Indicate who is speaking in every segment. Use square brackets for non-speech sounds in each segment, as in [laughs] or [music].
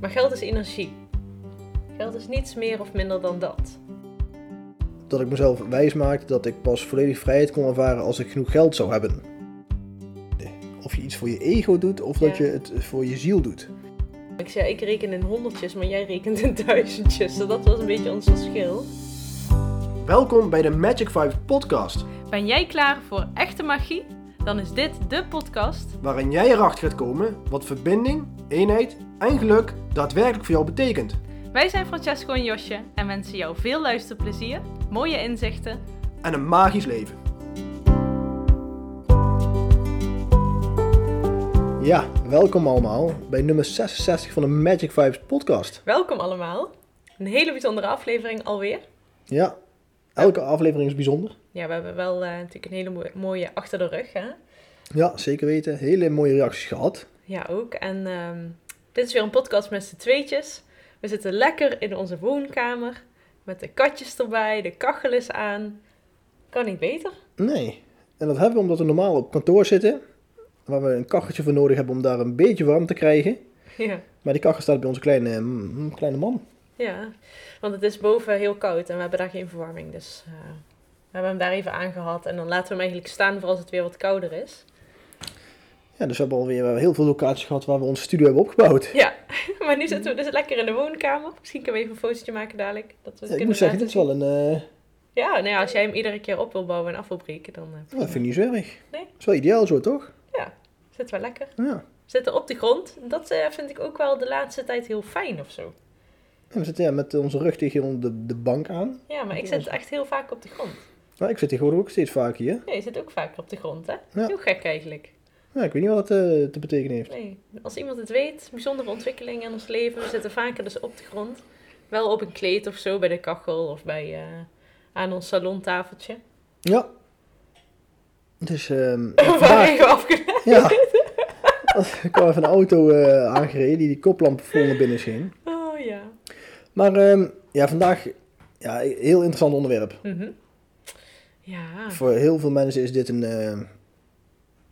Speaker 1: Maar geld is energie. Geld is niets meer of minder dan dat.
Speaker 2: Dat ik mezelf wijs maakte dat ik pas volledig vrijheid kon ervaren als ik genoeg geld zou hebben. Of je iets voor je ego doet of dat je het voor je ziel doet.
Speaker 1: Ik zei, ik reken in honderdjes, maar jij rekent in duizendjes. Dus dat was een beetje ons verschil.
Speaker 2: Welkom bij de Magic 5 podcast,
Speaker 1: Ben jij klaar voor echte magie? Dan is dit de podcast
Speaker 2: waarin jij erachter gaat komen wat verbinding, eenheid en geluk daadwerkelijk voor jou betekent.
Speaker 1: Wij zijn Francesco en Josje en wensen jou veel luisterplezier, mooie inzichten.
Speaker 2: En een magisch leven. Ja, welkom allemaal bij nummer 66 van de Magic 5 podcast.
Speaker 1: Welkom allemaal. Een hele bijzondere aflevering alweer.
Speaker 2: Ja, elke aflevering is bijzonder.
Speaker 1: Ja, we hebben wel eh, natuurlijk een hele mooie, achter de rug, hè?
Speaker 2: Ja, zeker weten. Hele mooie reacties gehad.
Speaker 1: Ja, ook. En ehm, dit is weer een podcast met z'n tweetjes. We zitten lekker in onze woonkamer. Met de katjes erbij, de kachel is aan. Kan niet beter.
Speaker 2: Nee. En dat hebben we omdat we normaal op kantoor zitten. Waar we een kacheltje voor nodig hebben om daar een beetje warm te krijgen.
Speaker 1: Ja,
Speaker 2: Maar die kachel staat bij onze kleine, mm, kleine man.
Speaker 1: ja. Want het is boven heel koud en we hebben daar geen verwarming. Dus eh, hebben hem daar even aangehad. En dan laten we hem eigenlijk staan voor als het weer wat kouder is.
Speaker 2: Ja, dus we hebben alweer heel veel locaties gehad waar we onze studio hebben opgebouwd.
Speaker 1: Ja, [laughs] maar nu zitten we dus lekker in de woonkamer. Misschien kunnen we even een fotootje maken dadelijk. Dat we
Speaker 2: Ja, ik moet zeggen, dit is wel een...
Speaker 1: zien. Ja, nou ja, als jij hem iedere keer op wil bouwen en af wil breken, dan eh,
Speaker 2: dat vind ik niet zo erg.
Speaker 1: Nee.
Speaker 2: is wel ideaal zo, toch?
Speaker 1: zit wel lekker.
Speaker 2: Ja.
Speaker 1: We zitten op de grond. Dat eh, vind ik ook wel de laatste tijd heel fijn of zo.
Speaker 2: En we zitten ja, met onze rug tegen de, de bank aan.
Speaker 1: Ja, maar ik zit echt heel vaak op de grond.
Speaker 2: Maar ik zit tegenwoordig ook steeds vaker hier.
Speaker 1: Ja, je zit ook vaker op de grond, hè?
Speaker 2: Ja.
Speaker 1: Heel gek eigenlijk.
Speaker 2: Ja, ik weet niet wat dat eh, te betekenen heeft.
Speaker 1: Nee, als iemand het weet, bijzondere ontwikkeling in ons leven. We zitten vaker dus op de grond. Wel op een kleed of zo, bij de kachel of bij, eh, aan ons salontafeltje.
Speaker 2: Ja. Dus ehm [laughs]
Speaker 1: Waar
Speaker 2: vandaag...
Speaker 1: even afgeleid.
Speaker 2: Ja. Ik kwam even een auto eh, aangereden die die koplamp vol naar binnen scheen.
Speaker 1: Oh ja.
Speaker 2: Maar ehm, ja, vandaag ja, heel interessant onderwerp.
Speaker 1: Mhm. Ja.
Speaker 2: Voor heel veel mensen is dit een... eh,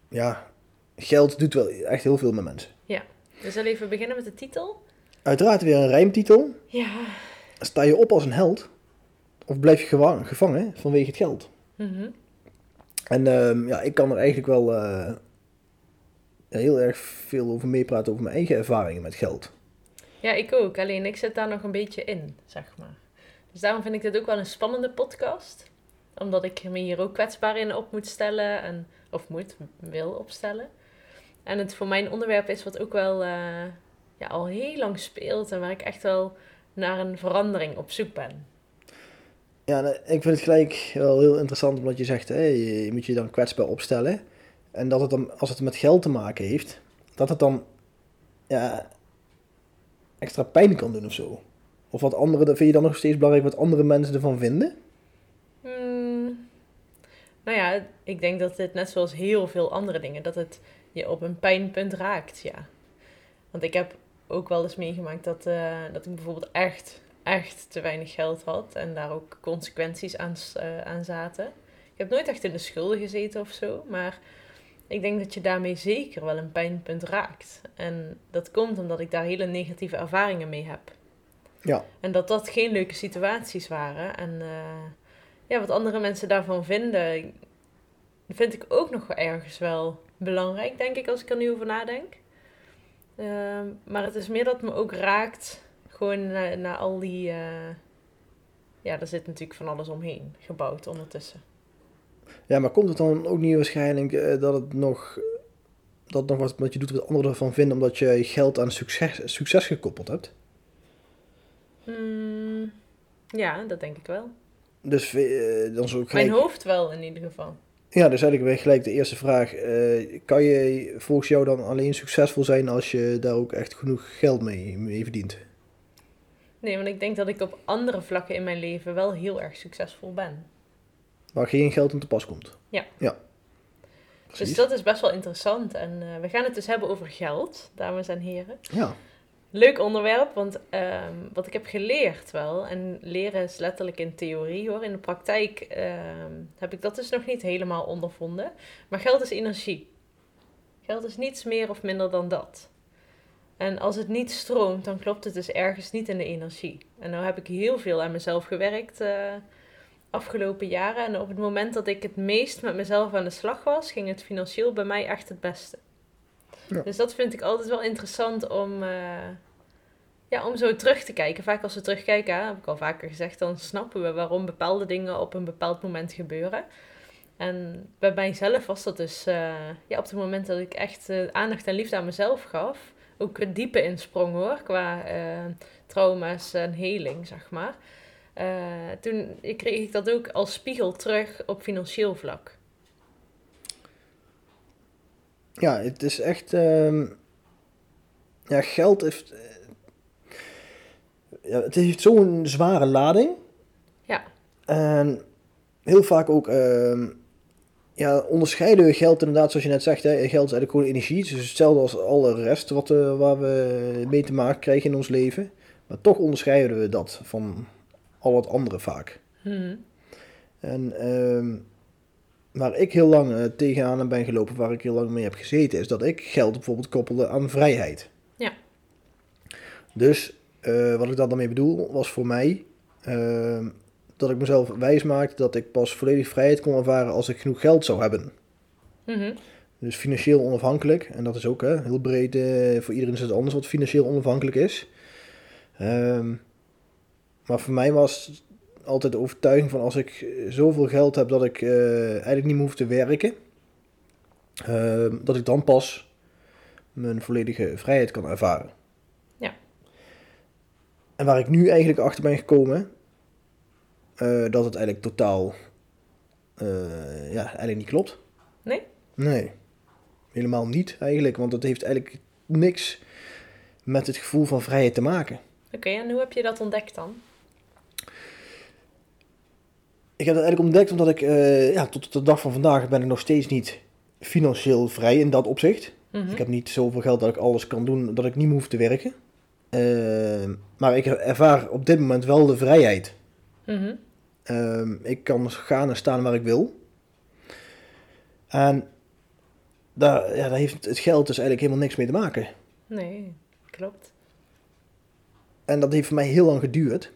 Speaker 2: ja, geld doet wel echt heel veel met mensen.
Speaker 1: We zullen even beginnen met de titel.
Speaker 2: Uiteraard weer een rijmtitel.
Speaker 1: Ja.
Speaker 2: Sta je op als een held? Of blijf je gevangen vanwege het geld?
Speaker 1: Mhm.
Speaker 2: En ehm, ja, ik kan er eigenlijk wel eh, heel erg veel over meepraten over mijn eigen ervaringen met geld.
Speaker 1: Ja, ik ook. Alleen ik zit daar nog een beetje in, zeg maar. Dus daarom vind ik dit ook wel een spannende podcast. Omdat ik me hier ook kwetsbaar in op moet stellen. En, of moet, wil opstellen. En het voor mijn onderwerp is wat ook wel eh, ja, al heel lang speelt. En waar ik echt wel naar een verandering op zoek ben.
Speaker 2: Ja, ik vind het gelijk wel heel interessant omdat je zegt, hè, je, je moet je dan kwetsbaar opstellen. En dat het dan, als het met geld te maken heeft, dat het dan ja, extra pijn kan doen of zo. Of wat anderen, vind je dan nog steeds belangrijk wat andere mensen ervan vinden?
Speaker 1: Hmm. Nou ja, ik denk dat dit net zoals heel veel andere dingen, dat het je op een pijnpunt raakt, ja. Want ik heb ook wel eens meegemaakt dat, eh, dat ik bijvoorbeeld echt, echt te weinig geld had en daar ook consequenties aan, eh, aan zaten. Ik heb nooit echt in de schulden gezeten of zo, maar ik denk dat je daarmee zeker wel een pijnpunt raakt. En dat komt omdat ik daar hele negatieve ervaringen mee heb.
Speaker 2: Ja.
Speaker 1: En dat dat geen leuke situaties waren. En eh, ja, wat andere mensen daarvan vinden, vind ik ook nog ergens wel belangrijk, denk ik, als ik er nu over nadenk. Ehm, maar het is meer dat het me ook raakt, gewoon na, na al die... eh, ja, er zit natuurlijk van alles omheen gebouwd ondertussen.
Speaker 2: Ja, maar komt het dan ook niet waarschijnlijk eh, dat het nog, dat het nog wat met je doet wat anderen ervan vinden omdat je geld aan succes, succes gekoppeld hebt?
Speaker 1: Hmm, ja, dat denk ik wel.
Speaker 2: Dus eh, dan zou ik gelijk...
Speaker 1: Mijn hoofd wel in ieder geval.
Speaker 2: Ja, dus eigenlijk weer gelijk de eerste vraag. Eh, kan je volgens jou dan alleen succesvol zijn als je daar ook echt genoeg geld mee, mee verdient?
Speaker 1: Nee, want ik denk dat ik op andere vlakken in mijn leven wel heel erg succesvol ben.
Speaker 2: Waar geen geld aan te pas komt?
Speaker 1: Ja.
Speaker 2: Ja. Precies.
Speaker 1: Dus dat is best wel interessant. En eh, we gaan het dus hebben over geld, dames en heren.
Speaker 2: Ja.
Speaker 1: Leuk onderwerp, want ehm, wat ik heb geleerd wel, en leren is letterlijk in theorie hoor, in de praktijk ehm, heb ik dat dus nog niet helemaal ondervonden. Maar geld is energie. Geld is niets meer of minder dan dat. En als het niet stroomt, dan klopt het dus ergens niet in de energie. En nou heb ik heel veel aan mezelf gewerkt uh, afgelopen jaren. En op het moment dat ik het meest met mezelf aan de slag was, ging het financieel bij mij echt het beste. Ja. Dus dat vind ik altijd wel interessant om, uh, ja, om zo terug te kijken. Vaak als we terugkijken, heb ik al vaker gezegd, dan snappen we waarom bepaalde dingen op een bepaald moment gebeuren. En bij mijzelf was dat dus uh, ja, op het moment dat ik echt aandacht en liefde aan mezelf gaf ook diepe insprong hoor, qua uh, trauma's en heling, zeg maar. Toen kreeg ik dat ook als spiegel terug op financieel vlak.
Speaker 2: Ja, het is echt. Uh, ja, geld heeft. Eh, ja, het heeft zo'n zware lading.
Speaker 1: Ja.
Speaker 2: En heel vaak ook. Uh, ja, onderscheiden we geld inderdaad, zoals je net zegt, hè, geld is eigenlijk gewoon energie. Dus hetzelfde als alle rest wat, uh, waar we mee te maken krijgen in ons leven. Maar toch onderscheiden we dat van al het andere vaak.
Speaker 1: Hmm.
Speaker 2: En uh, waar ik heel lang uh, tegenaan ben gelopen, waar ik heel lang mee heb gezeten, is dat ik geld bijvoorbeeld koppelde aan vrijheid.
Speaker 1: Ja.
Speaker 2: Dus uh, wat ik daar dan mee bedoel, was voor mij ehm, dat ik mezelf wijs maakte dat ik pas volledig vrijheid kon ervaren als ik genoeg geld zou hebben.
Speaker 1: Mm
Speaker 2: Dus financieel onafhankelijk. En dat is ook hè, heel breed, uh, voor iedereen is het anders wat financieel onafhankelijk is. Um, maar voor mij was altijd de overtuiging van als ik zoveel geld heb dat ik uh, eigenlijk niet meer hoef te werken, uh, dat ik dan pas mijn volledige vrijheid kan ervaren. En waar ik nu eigenlijk achter ben gekomen, uh, dat het eigenlijk totaal uh, ja, eigenlijk niet klopt.
Speaker 1: Nee?
Speaker 2: Nee. Helemaal niet eigenlijk, want het heeft eigenlijk niks met het gevoel van vrijheid te maken.
Speaker 1: Oké, okay, en hoe heb je dat ontdekt dan?
Speaker 2: Ik heb dat eigenlijk ontdekt omdat ik, uh, ja, tot de dag van vandaag ben ik nog steeds niet financieel vrij in dat opzicht.
Speaker 1: Mm -hmm.
Speaker 2: Ik heb niet zoveel geld dat ik alles kan doen, dat ik niet meer hoef te werken. Uh, maar ik ervaar op dit moment wel de vrijheid.
Speaker 1: Mm -hmm.
Speaker 2: uh, ik kan gaan en staan waar ik wil. En daar, ja, daar heeft het geld dus eigenlijk helemaal niks mee te maken.
Speaker 1: Nee, klopt.
Speaker 2: En dat heeft voor mij heel lang geduurd.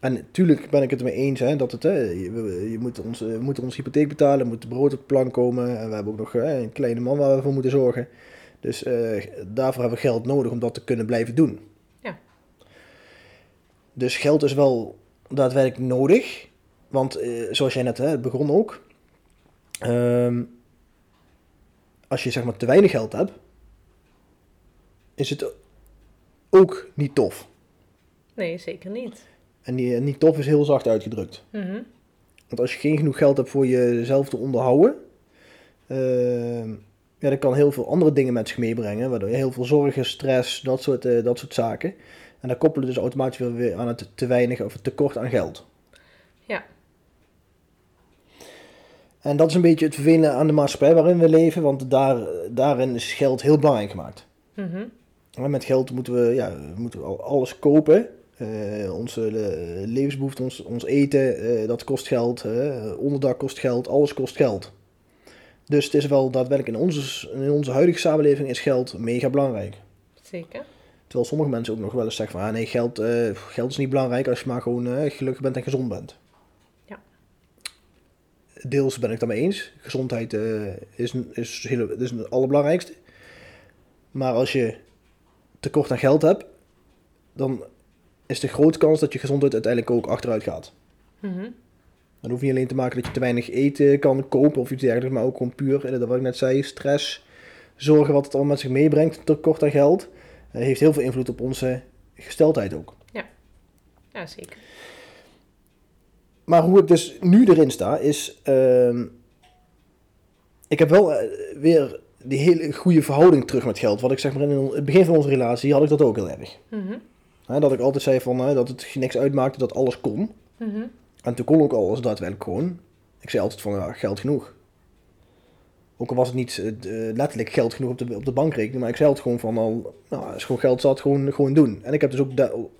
Speaker 2: En natuurlijk ben ik het ermee eens hè, dat het, hè, je, je moet ons, we moeten ons hypotheek betalen, moet brood op de plank komen. En we hebben ook nog hè, een kleine man waar we voor moeten zorgen. Dus uh, daarvoor hebben we geld nodig om dat te kunnen blijven doen. Dus geld is wel daadwerkelijk nodig. Want uh, zoals jij net hè, begon ook. Um, als je zeg maar te weinig geld hebt, is het ook niet tof.
Speaker 1: Nee, zeker niet.
Speaker 2: En die, niet tof is heel zacht uitgedrukt.
Speaker 1: Mm -hmm.
Speaker 2: Want als je geen genoeg geld hebt voor jezelf te onderhouden, uh, ja, dat kan heel veel andere dingen met zich meebrengen. Waardoor je heel veel zorgen, stress, dat soort, uh, dat soort zaken. En dan koppelen dus automatisch weer, weer aan het te weinig of het tekort aan geld.
Speaker 1: Ja.
Speaker 2: En dat is een beetje het vervelende aan de maatschappij waarin we leven, want daar, daarin is geld heel belangrijk gemaakt.
Speaker 1: Mm -hmm.
Speaker 2: En met geld moeten we, ja, moeten we alles kopen. Uh, onze uh, levensbehoeften, ons, ons eten, uh, dat kost geld. onderdak kost geld, alles kost geld. Dus het is wel daadwerkelijk in onze, in onze huidige samenleving is geld mega belangrijk.
Speaker 1: Zeker.
Speaker 2: Terwijl sommige mensen ook nog wel eens zeggen van, ah, nee, geld, geld is niet belangrijk als je maar gewoon gelukkig bent en gezond bent.
Speaker 1: Ja.
Speaker 2: Deels ben ik daarmee eens. Gezondheid is, is, heel, is het allerbelangrijkste. Maar als je tekort aan geld hebt, dan is de grote kans dat je gezondheid uiteindelijk ook achteruit gaat.
Speaker 1: Mm -hmm.
Speaker 2: Dan hoeft niet alleen te maken dat je te weinig eten kan kopen of iets dergelijks, maar ook gewoon puur, dat wat ik net zei, stress, zorgen wat het allemaal met zich meebrengt, tekort aan geld, heeft heel veel invloed op onze gesteldheid ook.
Speaker 1: Ja, ja zeker.
Speaker 2: Maar hoe ik dus nu erin sta, is. Uh, ik heb wel weer die hele goede verhouding terug met geld. Wat ik zeg maar in het begin van onze relatie had ik dat ook heel erg.
Speaker 1: Mm -hmm.
Speaker 2: He, dat ik altijd zei van, dat het niks uitmaakte dat alles kon.
Speaker 1: Mm -hmm.
Speaker 2: En toen kon ook alles daadwerkelijk gewoon. Ik zei altijd van, ja, geld genoeg. Ook al was het niet uh, letterlijk geld genoeg op de, op de bankrekening, maar ik zei gewoon van, al, nou, als gewoon geld zat, gewoon, gewoon doen. En ik heb dus ook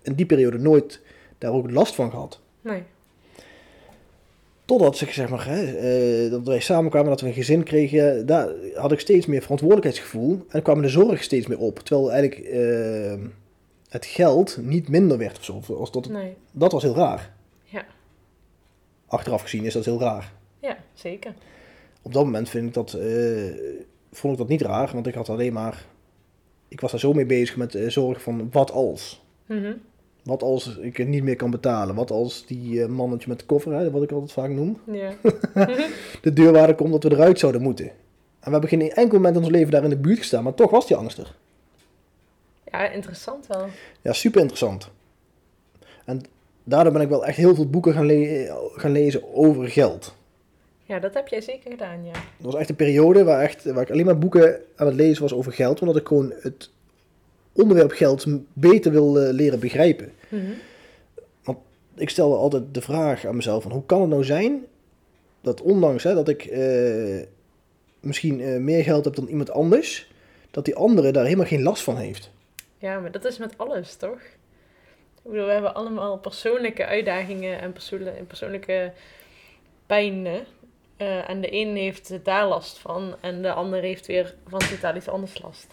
Speaker 2: in die periode nooit daar ook last van gehad.
Speaker 1: Nee.
Speaker 2: Totdat zeg, zeg maar, hè, eh, dat wij samenkwamen, dat we een gezin kregen, daar had ik steeds meer verantwoordelijkheidsgevoel en kwam de zorg steeds meer op. Terwijl eigenlijk eh, het geld niet minder werd of zo. Als dat,
Speaker 1: Nee.
Speaker 2: dat was heel raar.
Speaker 1: Ja.
Speaker 2: Achteraf gezien is dat heel raar.
Speaker 1: Ja, zeker.
Speaker 2: Op dat moment vind ik dat, eh, vond ik dat niet raar, want ik had alleen maar, ik was daar zo mee bezig met eh, zorg van wat als.
Speaker 1: Mhm.
Speaker 2: Wat als ik het niet meer kan betalen? Wat als die eh, mannetje met de koffer, hè, wat ik altijd vaak noem, [laughs] de deurwaarder komt dat we eruit zouden moeten. En we hebben geen enkel moment in ons leven daar in de buurt gestaan, maar toch was die angst er.
Speaker 1: ja, interessant wel.
Speaker 2: Ja, super interessant. En daardoor ben ik wel echt heel veel boeken gaan, le- gaan lezen over geld.
Speaker 1: Ja, dat heb jij zeker gedaan, ja.
Speaker 2: Dat was echt een periode waar, echt, waar ik alleen maar boeken aan het lezen was over geld, omdat ik gewoon het onderwerp geld beter wil leren begrijpen.
Speaker 1: Mhm.
Speaker 2: ik stelde altijd de vraag aan mezelf van hoe kan het nou zijn dat ondanks hè, dat ik eh, misschien eh, meer geld heb dan iemand anders, dat die andere daar helemaal geen last van heeft.
Speaker 1: Ja, maar dat is met alles, toch? Ik bedoel, we hebben allemaal persoonlijke uitdagingen en persoonlijke, en persoonlijke pijnen. Eh, en de een heeft daar last van en de ander heeft weer van totaal iets anders last.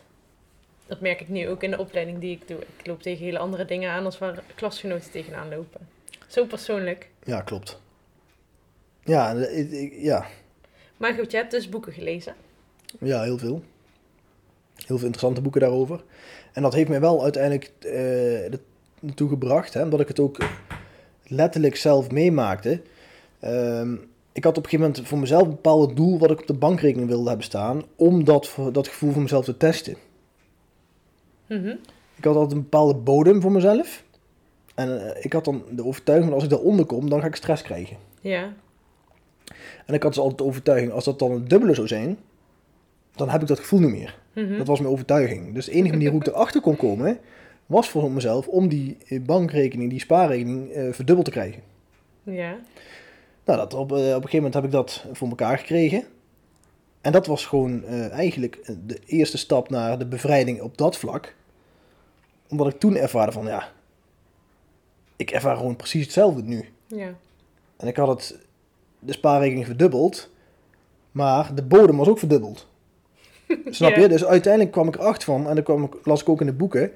Speaker 1: Dat merk ik nu ook in de opleiding die ik doe. Ik loop tegen hele andere dingen aan als waar klasgenoten tegenaan lopen. Zo persoonlijk.
Speaker 2: Ja, klopt. Ja, eh, ik- ik- ja,
Speaker 1: Maar goed, je hebt dus boeken gelezen.
Speaker 2: ja, heel veel. Heel veel interessante boeken daarover. En dat heeft mij wel uiteindelijk eh, er- naartoe gebracht, hè, omdat ik het ook letterlijk zelf meemaakte. Ehm, ik had op een gegeven moment voor mezelf een bepaald doel wat ik op de bankrekening wilde hebben staan, om dat, dat gevoel voor mezelf te testen.
Speaker 1: Mhm.
Speaker 2: Ik had altijd een bepaalde bodem voor mezelf. En eh, ik had dan de overtuiging dat als ik daaronder kom, dan ga ik stress krijgen.
Speaker 1: Ja.
Speaker 2: En ik had dus altijd de overtuiging, als dat dan een dubbele zou zijn, dan heb ik dat gevoel niet meer.
Speaker 1: Mhm.
Speaker 2: Dat was mijn overtuiging. Dus de enige manier hoe ik erachter kon komen, was voor mezelf om die bankrekening, die spaarrekening, eh, verdubbeld te krijgen.
Speaker 1: Ja.
Speaker 2: Nou, dat op, eh, op een gegeven moment heb ik dat voor elkaar gekregen. En dat was gewoon eh, eigenlijk eh, de eerste stap naar de bevrijding op dat vlak. Omdat ik toen ervaarde van, ja, ik ervaar gewoon precies hetzelfde nu.
Speaker 1: Ja.
Speaker 2: En ik had het, de spaarrekening verdubbeld, maar de bodem was ook verdubbeld. [laughs] Snap
Speaker 1: Ja.
Speaker 2: je? Dus uiteindelijk kwam ik erachter van, en dat kwam, ik- las ik ook in de boeken,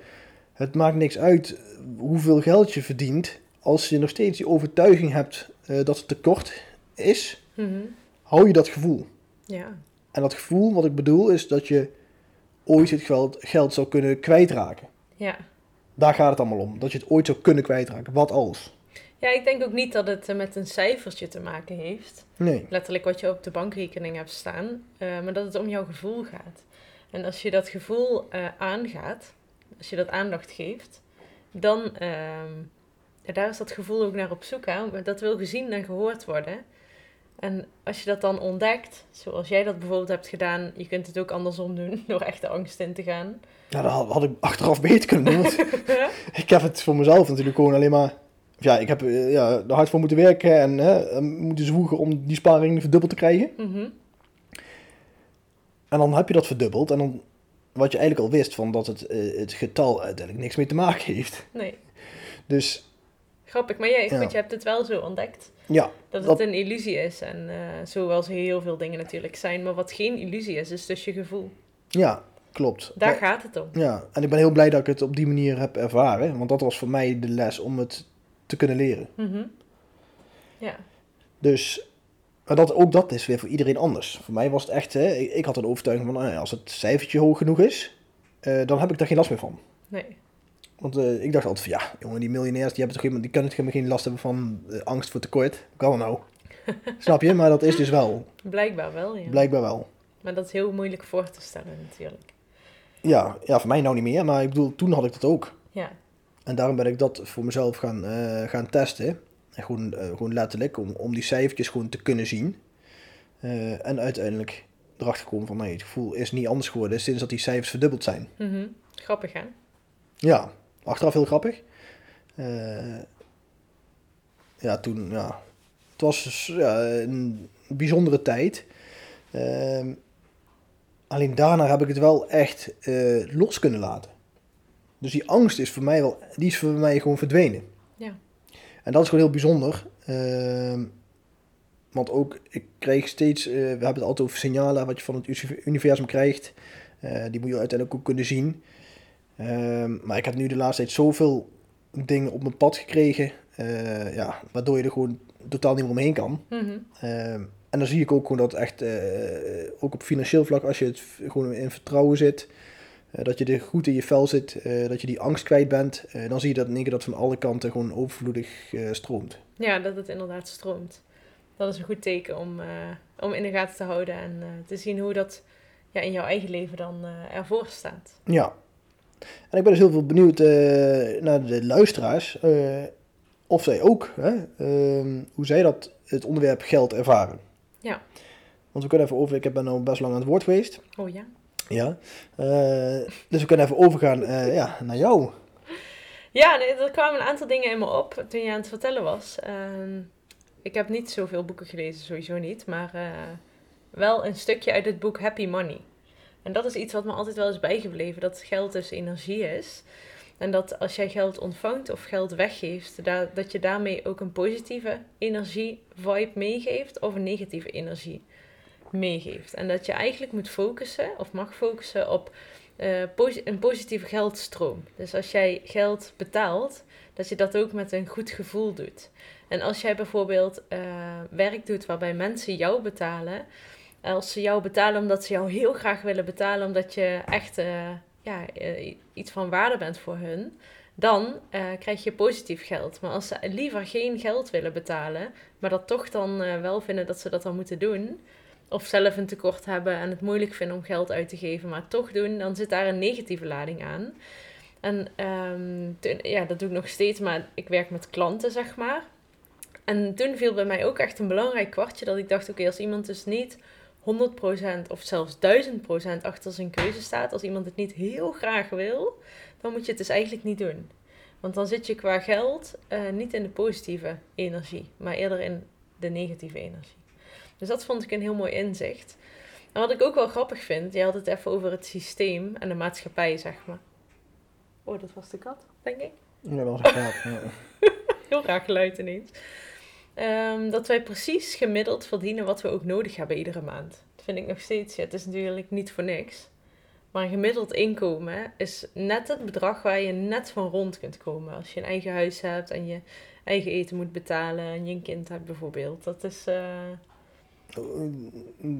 Speaker 2: het maakt niks uit hoeveel geld je verdient, als je nog steeds die overtuiging hebt eh, dat het tekort is,
Speaker 1: Mhm.
Speaker 2: hou je dat gevoel.
Speaker 1: Ja.
Speaker 2: En dat gevoel, wat ik bedoel, is dat je ooit het geld, geld zou kunnen kwijtraken.
Speaker 1: Ja.
Speaker 2: Daar gaat het allemaal om. Dat je het ooit zou kunnen kwijtraken. Wat als?
Speaker 1: Ja, ik denk ook niet dat het eh, met een cijfertje te maken heeft.
Speaker 2: Nee.
Speaker 1: letterlijk wat je op de bankrekening hebt staan, eh, maar dat het om jouw gevoel gaat. En als je dat gevoel aangaat, als je dat aandacht geeft, dan ehm, ja, daar is dat gevoel ook naar op zoek aan. Maar dat wil gezien en gehoord worden. En als je dat dan ontdekt, zoals jij dat bijvoorbeeld hebt gedaan, je kunt het ook andersom doen [laughs] door echt de angst in te gaan.
Speaker 2: Nou, dat had, ik achteraf beter kunnen doen. [laughs] ik heb het voor mezelf natuurlijk gewoon alleen maar... Ja, ik heb eh, ja, er hard voor moeten werken en hè, moeten zwoegen om die sparing verdubbeld te krijgen.
Speaker 1: Mhm.
Speaker 2: En dan heb je dat verdubbeld. En dan, wat je eigenlijk al wist, van dat het, eh, het getal uiteindelijk niks mee te maken heeft.
Speaker 1: Nee,
Speaker 2: Dus
Speaker 1: grappig. Maar jij,
Speaker 2: Ja.
Speaker 1: goed, je hebt het wel zo ontdekt.
Speaker 2: ja,
Speaker 1: Dat het
Speaker 2: Dat-
Speaker 1: een illusie is. En eh, zoals heel veel dingen natuurlijk zijn. Maar wat geen illusie is, is dus je gevoel.
Speaker 2: ja, klopt.
Speaker 1: Daar gaat het om.
Speaker 2: ja, en ik ben heel blij dat ik het op die manier heb ervaren. Want dat was voor mij de les om het te kunnen leren.
Speaker 1: Mhm. Ja,
Speaker 2: Dus, maar dat, ook dat is weer voor iedereen anders. Voor mij was het echt, hè, ik, ik had een overtuiging van, nou als het cijfertje hoog genoeg is, eh, dan heb ik daar geen last meer van.
Speaker 1: nee.
Speaker 2: Want eh, ik dacht altijd van, ja, jongen, die miljonairs, die, hebben toch helemaal, die kunnen toch geen last hebben van eh, angst voor tekort. Kan dat nou? [laughs] Snap je? Maar dat is dus wel,
Speaker 1: Blijkbaar wel, ja.
Speaker 2: blijkbaar wel.
Speaker 1: Maar dat is heel moeilijk voor te stellen natuurlijk.
Speaker 2: Ja, ja, voor mij nou niet meer, maar ik bedoel, toen had ik dat ook.
Speaker 1: Ja,
Speaker 2: En daarom ben ik dat voor mezelf gaan, eh, gaan testen. En gewoon, gewoon letterlijk, om, om die cijfertjes gewoon te kunnen zien. En uiteindelijk erachter komen van, nee, het gevoel is niet anders geworden sinds dat die cijfers verdubbeld zijn.
Speaker 1: Mhm. grappig hè?
Speaker 2: Ja, achteraf heel grappig. Eh, ja, toen, ja, het was dus, ja, een bijzondere tijd. Ehm, alleen daarna heb ik het wel echt eh, los kunnen laten. Dus die angst is voor mij wel, die is voor mij gewoon verdwenen.
Speaker 1: Ja.
Speaker 2: En dat is gewoon heel bijzonder. Ehm, Want ook, ik krijg steeds, eh, we hebben het altijd over signalen wat je van het universum krijgt. Die moet je uiteindelijk ook kunnen zien. Ehm, maar ik heb nu de laatste tijd zoveel dingen op mijn pad gekregen, eh, ja, waardoor je er gewoon totaal niet meer omheen kan.
Speaker 1: Mhm.
Speaker 2: Ehm, en dan zie ik ook gewoon dat echt, ook op financieel vlak, als je het gewoon in vertrouwen zit, dat je er goed in je vel zit, dat je die angst kwijt bent, dan zie je dat in één keer dat van alle kanten gewoon overvloedig stroomt.
Speaker 1: Ja, dat het inderdaad stroomt dat is een goed teken om, om in de gaten te houden en te zien hoe dat ja, in jouw eigen leven dan ervoor staat.
Speaker 2: Ja. En ik ben dus heel veel benieuwd naar de luisteraars. of zij ook, hè, ehm, hoe zij dat, het onderwerp geld ervaren.
Speaker 1: Ja.
Speaker 2: Want we kunnen even over, ik ben al best lang aan het woord geweest.
Speaker 1: Oh ja.
Speaker 2: Ja. dus we kunnen even overgaan ja, naar jou.
Speaker 1: Ja, er kwamen een aantal dingen in me op toen je aan het vertellen was. Ehm, ik heb niet zoveel boeken gelezen, sowieso niet. Maar wel een stukje uit het boek Happy Money. En dat is iets wat me altijd wel is bijgebleven. Dat geld dus energie is. En dat als jij geld ontvangt of geld weggeeft, dat, dat je daarmee ook een positieve energie-vibe meegeeft of een negatieve energie meegeeft. En dat je eigenlijk moet focussen of mag focussen op uh, een positieve geldstroom. Dus als jij geld betaalt, dat je dat ook met een goed gevoel doet. En als jij bijvoorbeeld uh, werk doet waarbij mensen jou betalen, als ze jou betalen omdat ze jou heel graag willen betalen, omdat je echt uh, ja, uh, iets van waarde bent voor hun, dan krijg je positief geld. Maar als ze liever geen geld willen betalen, maar dat toch dan wel vinden dat ze dat dan moeten doen, of zelf een tekort hebben en het moeilijk vinden om geld uit te geven, maar toch doen, dan zit daar een negatieve lading aan. En um, ja, dat doe ik nog steeds, maar ik werk met klanten, zeg maar. En toen viel bij mij ook echt een belangrijk kwartje dat ik dacht, oké, als iemand dus niet 100% of zelfs 1000% achter zijn keuze staat, als iemand het niet heel graag wil, dan moet je het dus eigenlijk niet doen. Want dan zit je qua geld uh, niet in de positieve energie, maar eerder in de negatieve energie. Dus dat vond ik een heel mooi inzicht. En wat ik ook wel grappig vind, je had het even over het systeem en de maatschappij, zeg maar. Oh, dat was de kat, denk ik.
Speaker 2: Ja, dat was een kat. Ja. [laughs]
Speaker 1: heel raar geluid ineens. Um, dat wij precies gemiddeld verdienen wat we ook nodig hebben iedere maand. Dat vind ik nog steeds, ja, het is natuurlijk niet voor niks. Maar een gemiddeld inkomen is net het bedrag waar je net van rond kunt komen. Als je een eigen huis hebt en je eigen eten moet betalen en je een kind hebt bijvoorbeeld. Dat is... Uh...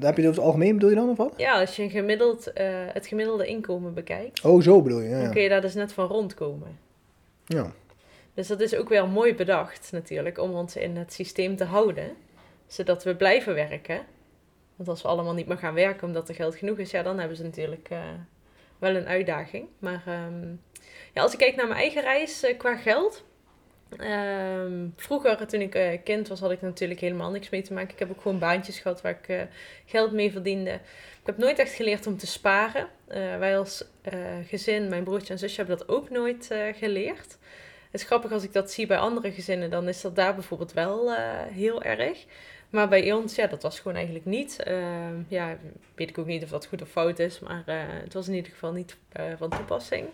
Speaker 2: Heb je het over het algemeen bedoel je dan of wat?
Speaker 1: Ja, als je een gemiddeld, uh, het gemiddelde inkomen bekijkt.
Speaker 2: Oh, zo bedoel je, ja.
Speaker 1: Dan kun je daar dus net van rondkomen.
Speaker 2: Ja.
Speaker 1: Dus dat is ook wel mooi bedacht natuurlijk om ons in het systeem te houden, zodat we blijven werken. Want als we allemaal niet meer gaan werken omdat er geld genoeg is, ja, dan hebben ze natuurlijk uh, wel een uitdaging. Maar um, ja, als ik kijk naar mijn eigen reis uh, qua geld. Um, vroeger, toen ik uh, kind was, had ik natuurlijk helemaal niks mee te maken. Ik heb ook gewoon baantjes gehad waar ik geld mee verdiende. Ik heb nooit echt geleerd om te sparen. wij als gezin, mijn broertje en zusje, hebben dat ook nooit geleerd. Het is grappig als ik dat zie bij andere gezinnen, dan is dat daar bijvoorbeeld wel uh, heel erg. Maar bij ons, ja, dat was gewoon eigenlijk niet. Uh, ja, weet ik ook niet of dat goed of fout is, maar uh, het was in ieder geval niet uh, van toepassing.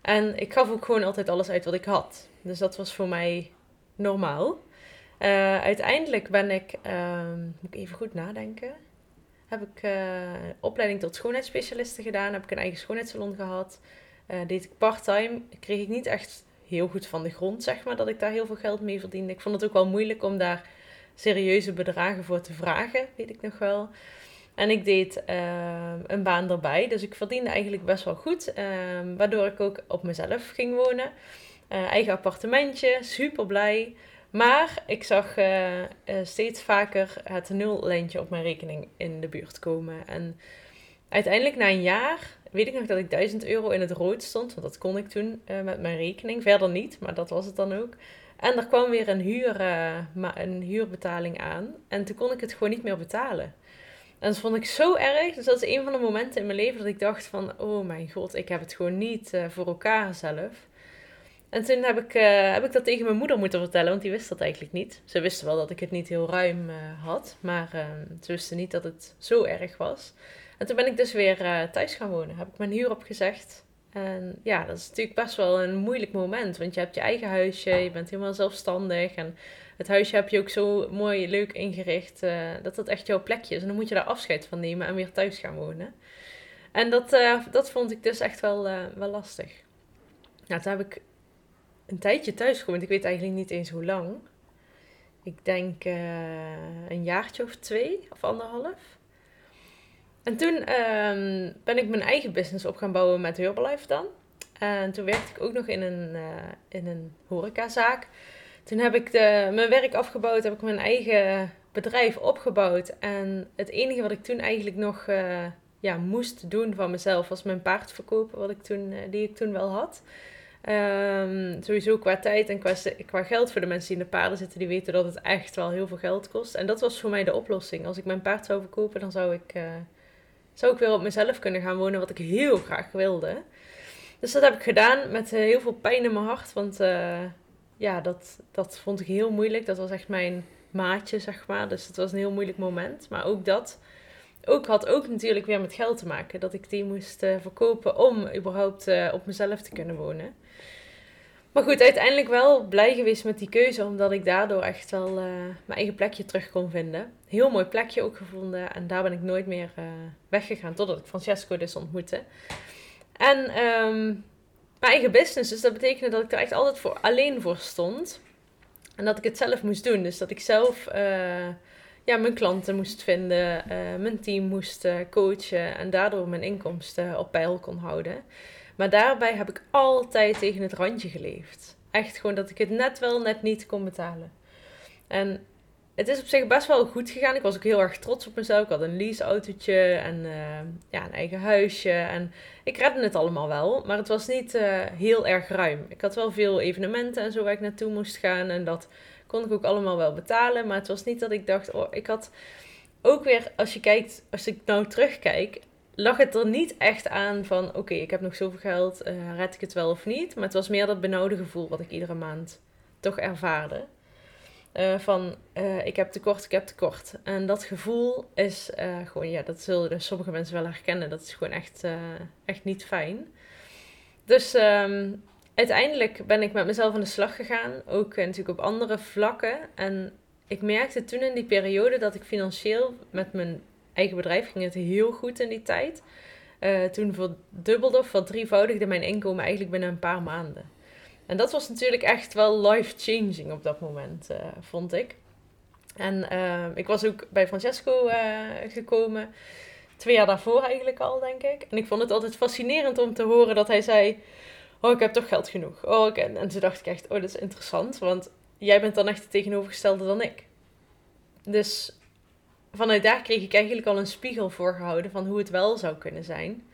Speaker 1: En ik gaf ook gewoon altijd alles uit wat ik had. Dus dat was voor mij normaal. uiteindelijk ben ik, ehm, moet ik even goed nadenken, heb ik opleiding tot schoonheidsspecialiste gedaan, heb ik een eigen schoonheidssalon gehad. deed ik part-time, kreeg ik niet echt heel goed van de grond, zeg maar, dat ik daar heel veel geld mee verdiende. Ik vond het ook wel moeilijk om daar serieuze bedragen voor te vragen, weet ik nog wel. En ik deed uh, een baan erbij, dus ik verdiende eigenlijk best wel goed, uh, waardoor ik ook op mezelf ging wonen. Uh, eigen appartementje, super blij. Maar ik zag eh, steeds vaker het nullijntje op mijn rekening in de buurt komen. En uiteindelijk na een jaar weet ik nog dat ik 1000 euro in het rood stond. Want dat kon ik toen uh, met mijn rekening. Verder niet, maar dat was het dan ook. En er kwam weer een, huur, uh, een huurbetaling aan. En toen kon ik het gewoon niet meer betalen. En dat vond ik zo erg. Dus dat is een van de momenten in mijn leven dat ik dacht van... Oh mijn god, ik heb het gewoon niet uh, voor elkaar zelf. En toen heb ik, heb ik dat tegen mijn moeder moeten vertellen. Want die wist dat eigenlijk niet. Ze wisten wel dat ik het niet heel ruim had. Maar ehm, ze wisten niet dat het zo erg was. En toen ben ik dus weer uh, thuis gaan wonen. Heb ik mijn huur opgezegd. En ja, dat is natuurlijk best wel een moeilijk moment. Want je hebt je eigen huisje, je bent helemaal zelfstandig. En het huisje heb je ook zo mooi, leuk ingericht. Uh, dat dat echt jouw plekje is. En dan moet je daar afscheid van nemen en weer thuis gaan wonen. En dat, uh, dat vond ik dus echt wel, wel lastig. Nou, toen heb ik een tijdje thuis gewoond. Ik weet eigenlijk niet eens hoe lang. Ik denk een jaartje of twee of anderhalf. En toen um, ben ik mijn eigen business op gaan bouwen met Herbalife dan. En toen werkte ik ook nog in een, uh, in een horecazaak. Toen heb ik de, mijn werk afgebouwd, heb ik mijn eigen bedrijf opgebouwd. En het enige wat ik toen eigenlijk nog uh, ja, moest doen van mezelf was mijn paard verkopen, wat ik toen, uh, die ik toen wel had. Um, sowieso qua tijd en qua, qua geld voor de mensen die in de paarden zitten, die weten dat het echt wel heel veel geld kost. En dat was voor mij de oplossing. Als ik mijn paard zou verkopen, dan zou ik zou ik weer op mezelf kunnen gaan wonen, wat ik heel graag wilde. Dus dat heb ik gedaan met eh, heel veel pijn in mijn hart. Want uh, ja, dat, dat vond ik heel moeilijk. Dat was echt mijn maatje, zeg maar. Dus het was een heel moeilijk moment. Maar ook dat ook, had ook natuurlijk weer met geld te maken. Dat ik die moest uh, verkopen om überhaupt op mezelf te kunnen wonen. Maar goed, uiteindelijk wel blij geweest met die keuze, omdat ik daardoor echt wel uh, mijn eigen plekje terug kon vinden. Heel mooi plekje ook gevonden en daar ben ik nooit meer uh, weggegaan totdat ik Francesco dus ontmoette. En um, mijn eigen business, dus dat betekende dat ik er echt altijd voor, alleen voor stond. En dat ik het zelf moest doen. Dus dat ik zelf uh, ja, mijn klanten moest vinden, mijn team moest coachen en daardoor mijn inkomsten op peil kon houden. Maar daarbij heb ik altijd tegen het randje geleefd. Echt gewoon dat ik het net wel, net niet kon betalen. En het is op zich best wel goed gegaan. Ik was ook heel erg trots op mezelf. Ik had een leaseautootje en uh, ja, een eigen huisje. En ik redde het allemaal wel. Maar het was niet uh, heel erg ruim. Ik had wel veel evenementen en zo waar ik naartoe moest gaan. En dat kon ik ook allemaal wel betalen. Maar het was niet dat ik dacht, oh, ik had ook weer, als je kijkt, als ik nou terugkijk, lag het er niet echt aan van oké, ik heb nog zoveel geld, uh, red ik het wel of niet. Maar het was meer dat benauwde gevoel wat ik iedere maand toch ervaarde. Uh, van uh, ik heb tekort, ik heb tekort. En dat gevoel is gewoon, ja, dat zullen dus sommige mensen wel herkennen. Dat is gewoon echt, echt niet fijn. Dus um, uiteindelijk ben ik met mezelf aan de slag gegaan. Ook natuurlijk op andere vlakken. En ik merkte toen in die periode dat ik financieel met mijn eigen bedrijf ging het heel goed in die tijd. Uh, toen verdubbelde of verdrievoudigde mijn inkomen eigenlijk binnen een paar maanden. En dat was natuurlijk echt wel life-changing op dat moment, uh, vond ik. En uh, ik was ook bij Francesco gekomen, twee jaar daarvoor eigenlijk al, denk ik. En ik vond het altijd fascinerend om te horen dat hij zei: Oh, ik heb toch geld genoeg. Oh. En toen dacht ik echt: Oh, dat is interessant, want jij bent dan echt het tegenovergestelde dan ik. Dus vanuit daar kreeg ik eigenlijk al een spiegel voorgehouden van hoe het wel zou kunnen zijn.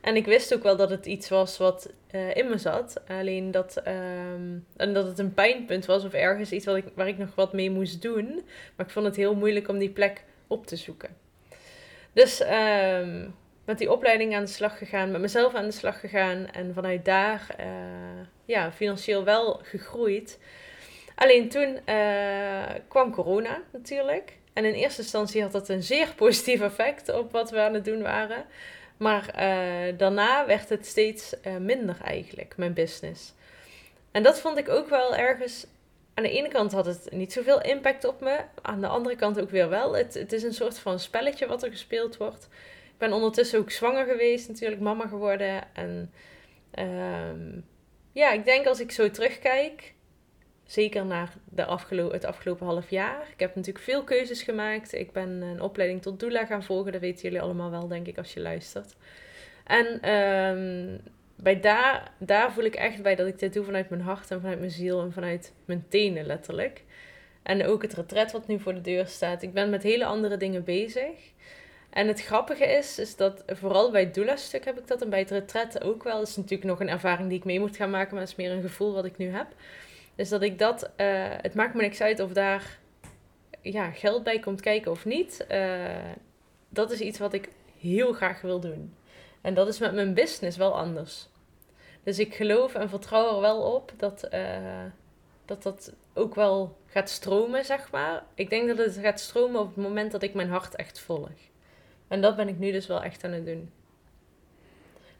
Speaker 1: En ik wist ook wel dat het iets was wat uh, in me zat. Alleen dat, um, en dat het een pijnpunt was of ergens iets wat ik, waar ik nog wat mee moest doen. Maar ik vond het heel moeilijk om die plek op te zoeken. Dus um, met die opleiding aan de slag gegaan, met mezelf aan de slag gegaan. En vanuit daar uh, ja, financieel wel gegroeid. Alleen toen uh, kwam corona natuurlijk. En in eerste instantie had dat een zeer [laughs] positief effect op wat we aan het doen waren. Maar uh, daarna werd het steeds uh, minder eigenlijk, mijn business. En dat vond ik ook wel ergens. Aan de ene kant had het niet zoveel impact op me. Aan de andere kant ook weer wel. Het, het is een soort van spelletje wat er gespeeld wordt. Ik ben ondertussen ook zwanger geweest, natuurlijk mama geworden. En uh, ja, ik denk als ik zo terugkijk, Zeker naar de afgelo het afgelopen half jaar. Ik heb natuurlijk veel keuzes gemaakt. Ik ben een opleiding tot doula gaan volgen. Dat weten jullie allemaal wel, denk ik, als je luistert. En um, bij daar, daar voel ik echt bij dat ik dit doe vanuit mijn hart en vanuit mijn ziel en vanuit mijn tenen letterlijk. En ook het retret wat nu voor de deur staat. Ik ben met hele andere dingen bezig. En het grappige is, is dat vooral bij het doula-stuk heb ik dat en bij het retret ook wel. Dat is natuurlijk nog een ervaring die ik mee moet gaan maken, maar het is meer een gevoel wat ik nu heb. Dus dat ik dat, uh, het maakt me niks uit of daar ja, geld bij komt kijken of niet. Uh, dat is iets wat ik heel graag wil doen. En dat is met mijn business wel anders. Dus ik geloof en vertrouw er wel op dat, uh, dat dat ook wel gaat stromen, zeg maar. Ik denk dat het gaat stromen op het moment dat ik mijn hart echt volg. En dat ben ik nu dus wel echt aan het doen.